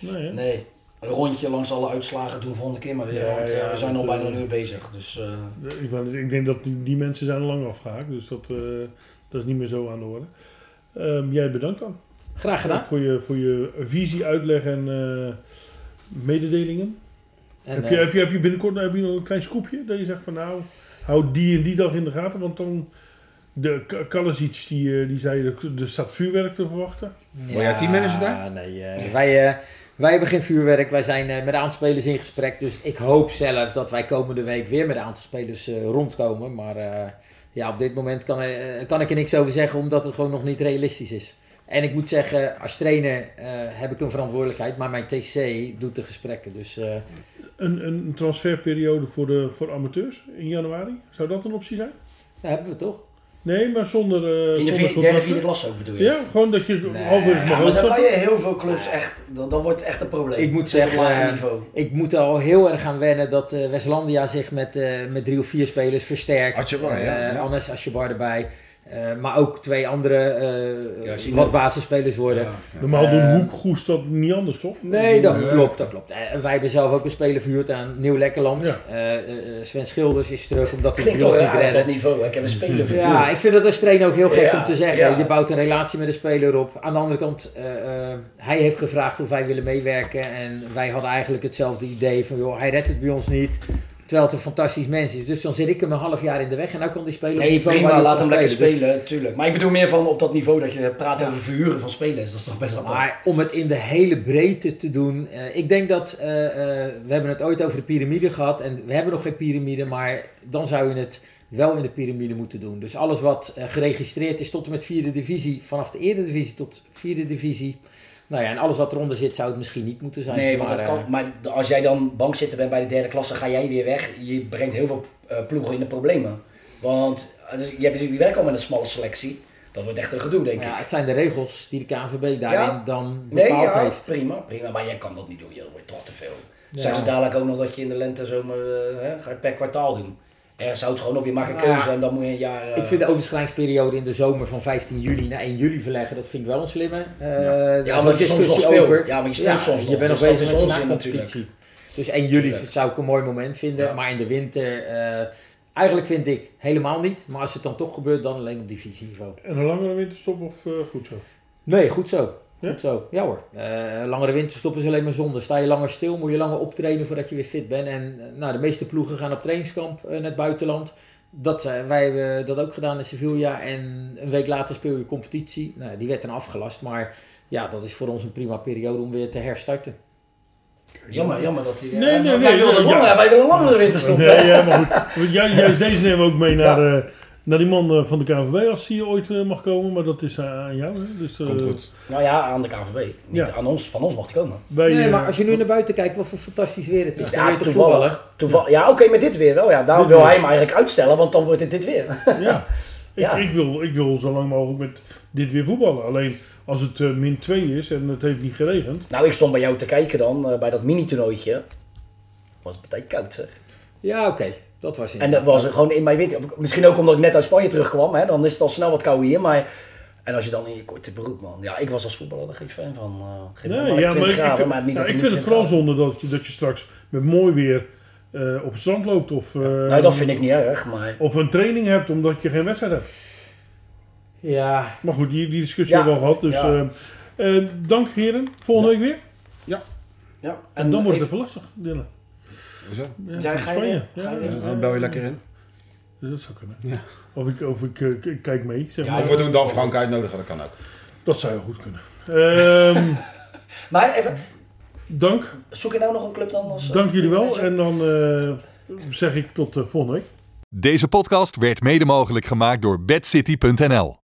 Nee. Nee? Nee, een rondje langs alle uitslagen doen volgende keer maar weer. Ja, want ja, ja, we zijn al bijna eh, een uur bezig. Dus eh, Ik, net- ik denk dat die, die mensen zijn al lang afgehaakt, dus dat, eh, dat is niet meer zo aan de orde. Ehm, jij bedankt dan Graag gedaan. voor je, voor je visie, uitleg en eh, mededelingen. En, heb, je, eh, heb, je, heb je binnenkort heb je nog een klein scoopje dat je zegt van nou, hou die en die dag in de gaten, want dan de Kalasic die, eh, die zei er- er staat vuurwerk te verwachten. Word jij teammanager daar? Nee, eh, wij, eh, wij hebben geen vuurwerk. Wij zijn eh, met een aantal spelers in gesprek. Dus ik hoop zelf dat wij komende week weer met een aantal spelers eh, rondkomen. Maar eh, ja, op dit moment kan, kan ik er niks over zeggen, omdat het gewoon nog niet realistisch is. En ik moet zeggen, als trainer eh, heb ik een verantwoordelijkheid, maar mijn TC doet de gesprekken. Dus eh, Een, een transferperiode voor, de, voor amateurs in januari, zou dat een optie zijn? dat hebben we toch? Nee, maar zonder, eh in de zonder vier- derde, vierde klasse ook bedoel je? Ja, gewoon dat je Nee, halverwege Ja, mag maar dan kan je heel veel clubs echt, dat, dat wordt echt een probleem. Ik moet Op zeggen, lager niveau. Ik moet er al heel erg aan wennen dat eh Westlandia zich met, eh, met drie of vier spelers versterkt. Atjebar, ja, Eh, ja. Anders Asjebar erbij. Eh, maar ook twee andere eh, Ja, je wat basisspelers worden. Ja. Normaal doen Eh, Hoek, Goes dat niet anders, toch? Nee, dat klopt, dat klopt. En wij hebben zelf ook een speler verhuurd aan Nieuw Lekkerland. Ja. Eh, eh, Sven Schilders is terug omdat hij Klinkt toch niet redde. dat niveau. Ik heb een speler Ja, verhuurd. ik vind dat als trainer ook heel gek Ja, om te zeggen. ja. Je bouwt een relatie met een speler op. Aan de andere kant, hij heeft gevraagd of wij willen meewerken. En wij hadden eigenlijk hetzelfde idee van, joh, hij redt het bij ons niet. Terwijl het een fantastisch mens is. Dus dan zit ik hem een half jaar in de weg en dan kan die spelen Nee, prima, laat hem lekker spelen. Dus- tuurlijk. Maar ik bedoel meer van op dat niveau dat je praat over verhuren van spelers. Dat is toch best wel. Maar om het in de hele breedte te doen. eh, ik denk dat. eh, eh, we hebben het ooit over de piramide gehad. En we hebben nog geen piramide. Maar dan zou je het wel in de piramide moeten doen. Dus alles wat geregistreerd is tot en met vierde divisie. Vanaf de eerste divisie tot vierde divisie. Nou ja, en alles wat eronder zit zou het misschien niet moeten zijn. Nee, want maar, dat eh, kan, maar als jij dan bankzitter bent bij de derde klasse, ga jij weer weg. Je brengt heel veel eh, ploegen in de problemen. Want eh, dus je hebt werken al met een smalle selectie. Dat wordt echt een gedoe, denk ja, ik. het zijn de regels die de KNVB daarin Ja. dan Nee, bepaald ja, heeft. prima, prima. Maar jij kan dat niet doen. Je, dat wordt toch te veel. Ja. Zeggen ze dadelijk ook nog dat je in de lente zomer eh, hè, per kwartaal doen. Ergens houdt het gewoon op, je maakt een Nou ja, keuze en dan moet je een jaar... eh, Ik vind de overschrijvingsperiode in de zomer van 15 juli naar 1 juli verleggen, dat vind ik wel een slimme. Eh, is Ja, ook omdat je soms nog. Ja, maar je speelt soms Je nog, bent nog dus dat bezig met nacompetitie. Dus 1 juli Tuurlijk. zou ik een mooi moment vinden, Ja. maar in de winter... eh, eigenlijk vind ik helemaal niet, maar als het dan toch gebeurt, dan alleen op divisieniveau. En een langere winterstop of eh, goed zo? Nee, goed zo. Ja? Goed zo. Ja hoor. Eh, langere winterstop is alleen maar zonde. Sta je langer stil, moet je langer optrainen voordat je weer fit bent. En eh, nou, de meeste ploegen gaan op trainingskamp eh, naar het buitenland. dat, zijn- wij hebben dat ook gedaan in Sevilla. En een week later speel je competitie. Nou, die werd dan afgelast. Maar ja, dat is voor ons een prima periode om weer te herstarten. Jammer, jammer dat hij... Nee, nee, wij, nee, langer, wij willen langer de winterstop. Nee, hè? ja, maar goed. Juist deze nemen we ook mee naar, eh, naar die man eh, van de KNVB als die ooit eh, mag komen. Maar dat is eh, aan jou. Hè? Dus, eh, Komt goed. Nou ja, aan de KNVB. Niet Ja. aan ons, van ons mocht hij komen. Wij, Nee, maar als je nu naar buiten kijkt, wat voor fantastisch weer het is. Dan Ja, toevallig. toevallig ja, oké, met dit weer wel. Ja, daarom Dit wil weer. hij hem eigenlijk uitstellen, want dan wordt het dit weer. Ja. Ik, Ja. Ik, wil, ik wil zo lang mogelijk met dit weer voetballen. Alleen als het min 2 is en het heeft niet geregend. Nou, ik stond bij jou te kijken dan, bij dat mini-toernooitje. Was het partij koud, zeg. Ja, oké. Dat was En dat was gewoon in mijn winter. Misschien ook omdat ik net uit Spanje terugkwam, hè, dan is het al snel wat kouder hier. Maar, en als je dan in je korte broek, man. Ja, ik was als voetballer er geen fan van. eh geen Nee, maar ja, maar 20 ik, vind, maar niet nou, ik vind het vooral 20 zonde dat je, dat je straks met mooi weer eh, op het strand loopt. Of, eh, graden. Nee, dat vind ik niet erg, maar... of een training hebt omdat je geen wedstrijd hebt. Ja, Maar goed, die, die discussie Ja. hebben we al gehad. Dus Ja. dank heren. Volgende week weer. Ja, En, dan wordt het even lastig. Dylan. Hoezo? Ja, ga je? Ga je Ja, weer? Ja, dan bel je lekker in. Dus dat zou kunnen. Ja. Of ik, of ik eh, kijk mee. Zeg Ja, maar. Of we doen Dan Frank uitnodigen, dat kan ook. Dat zou goed kunnen. Ehm, Maar even, dank. zoek je nou nog een club dan? Als, eh, Dank jullie wel. En dan eh, zeg ik tot eh, volgende week. Deze podcast werd mede mogelijk gemaakt door bedcity.nl.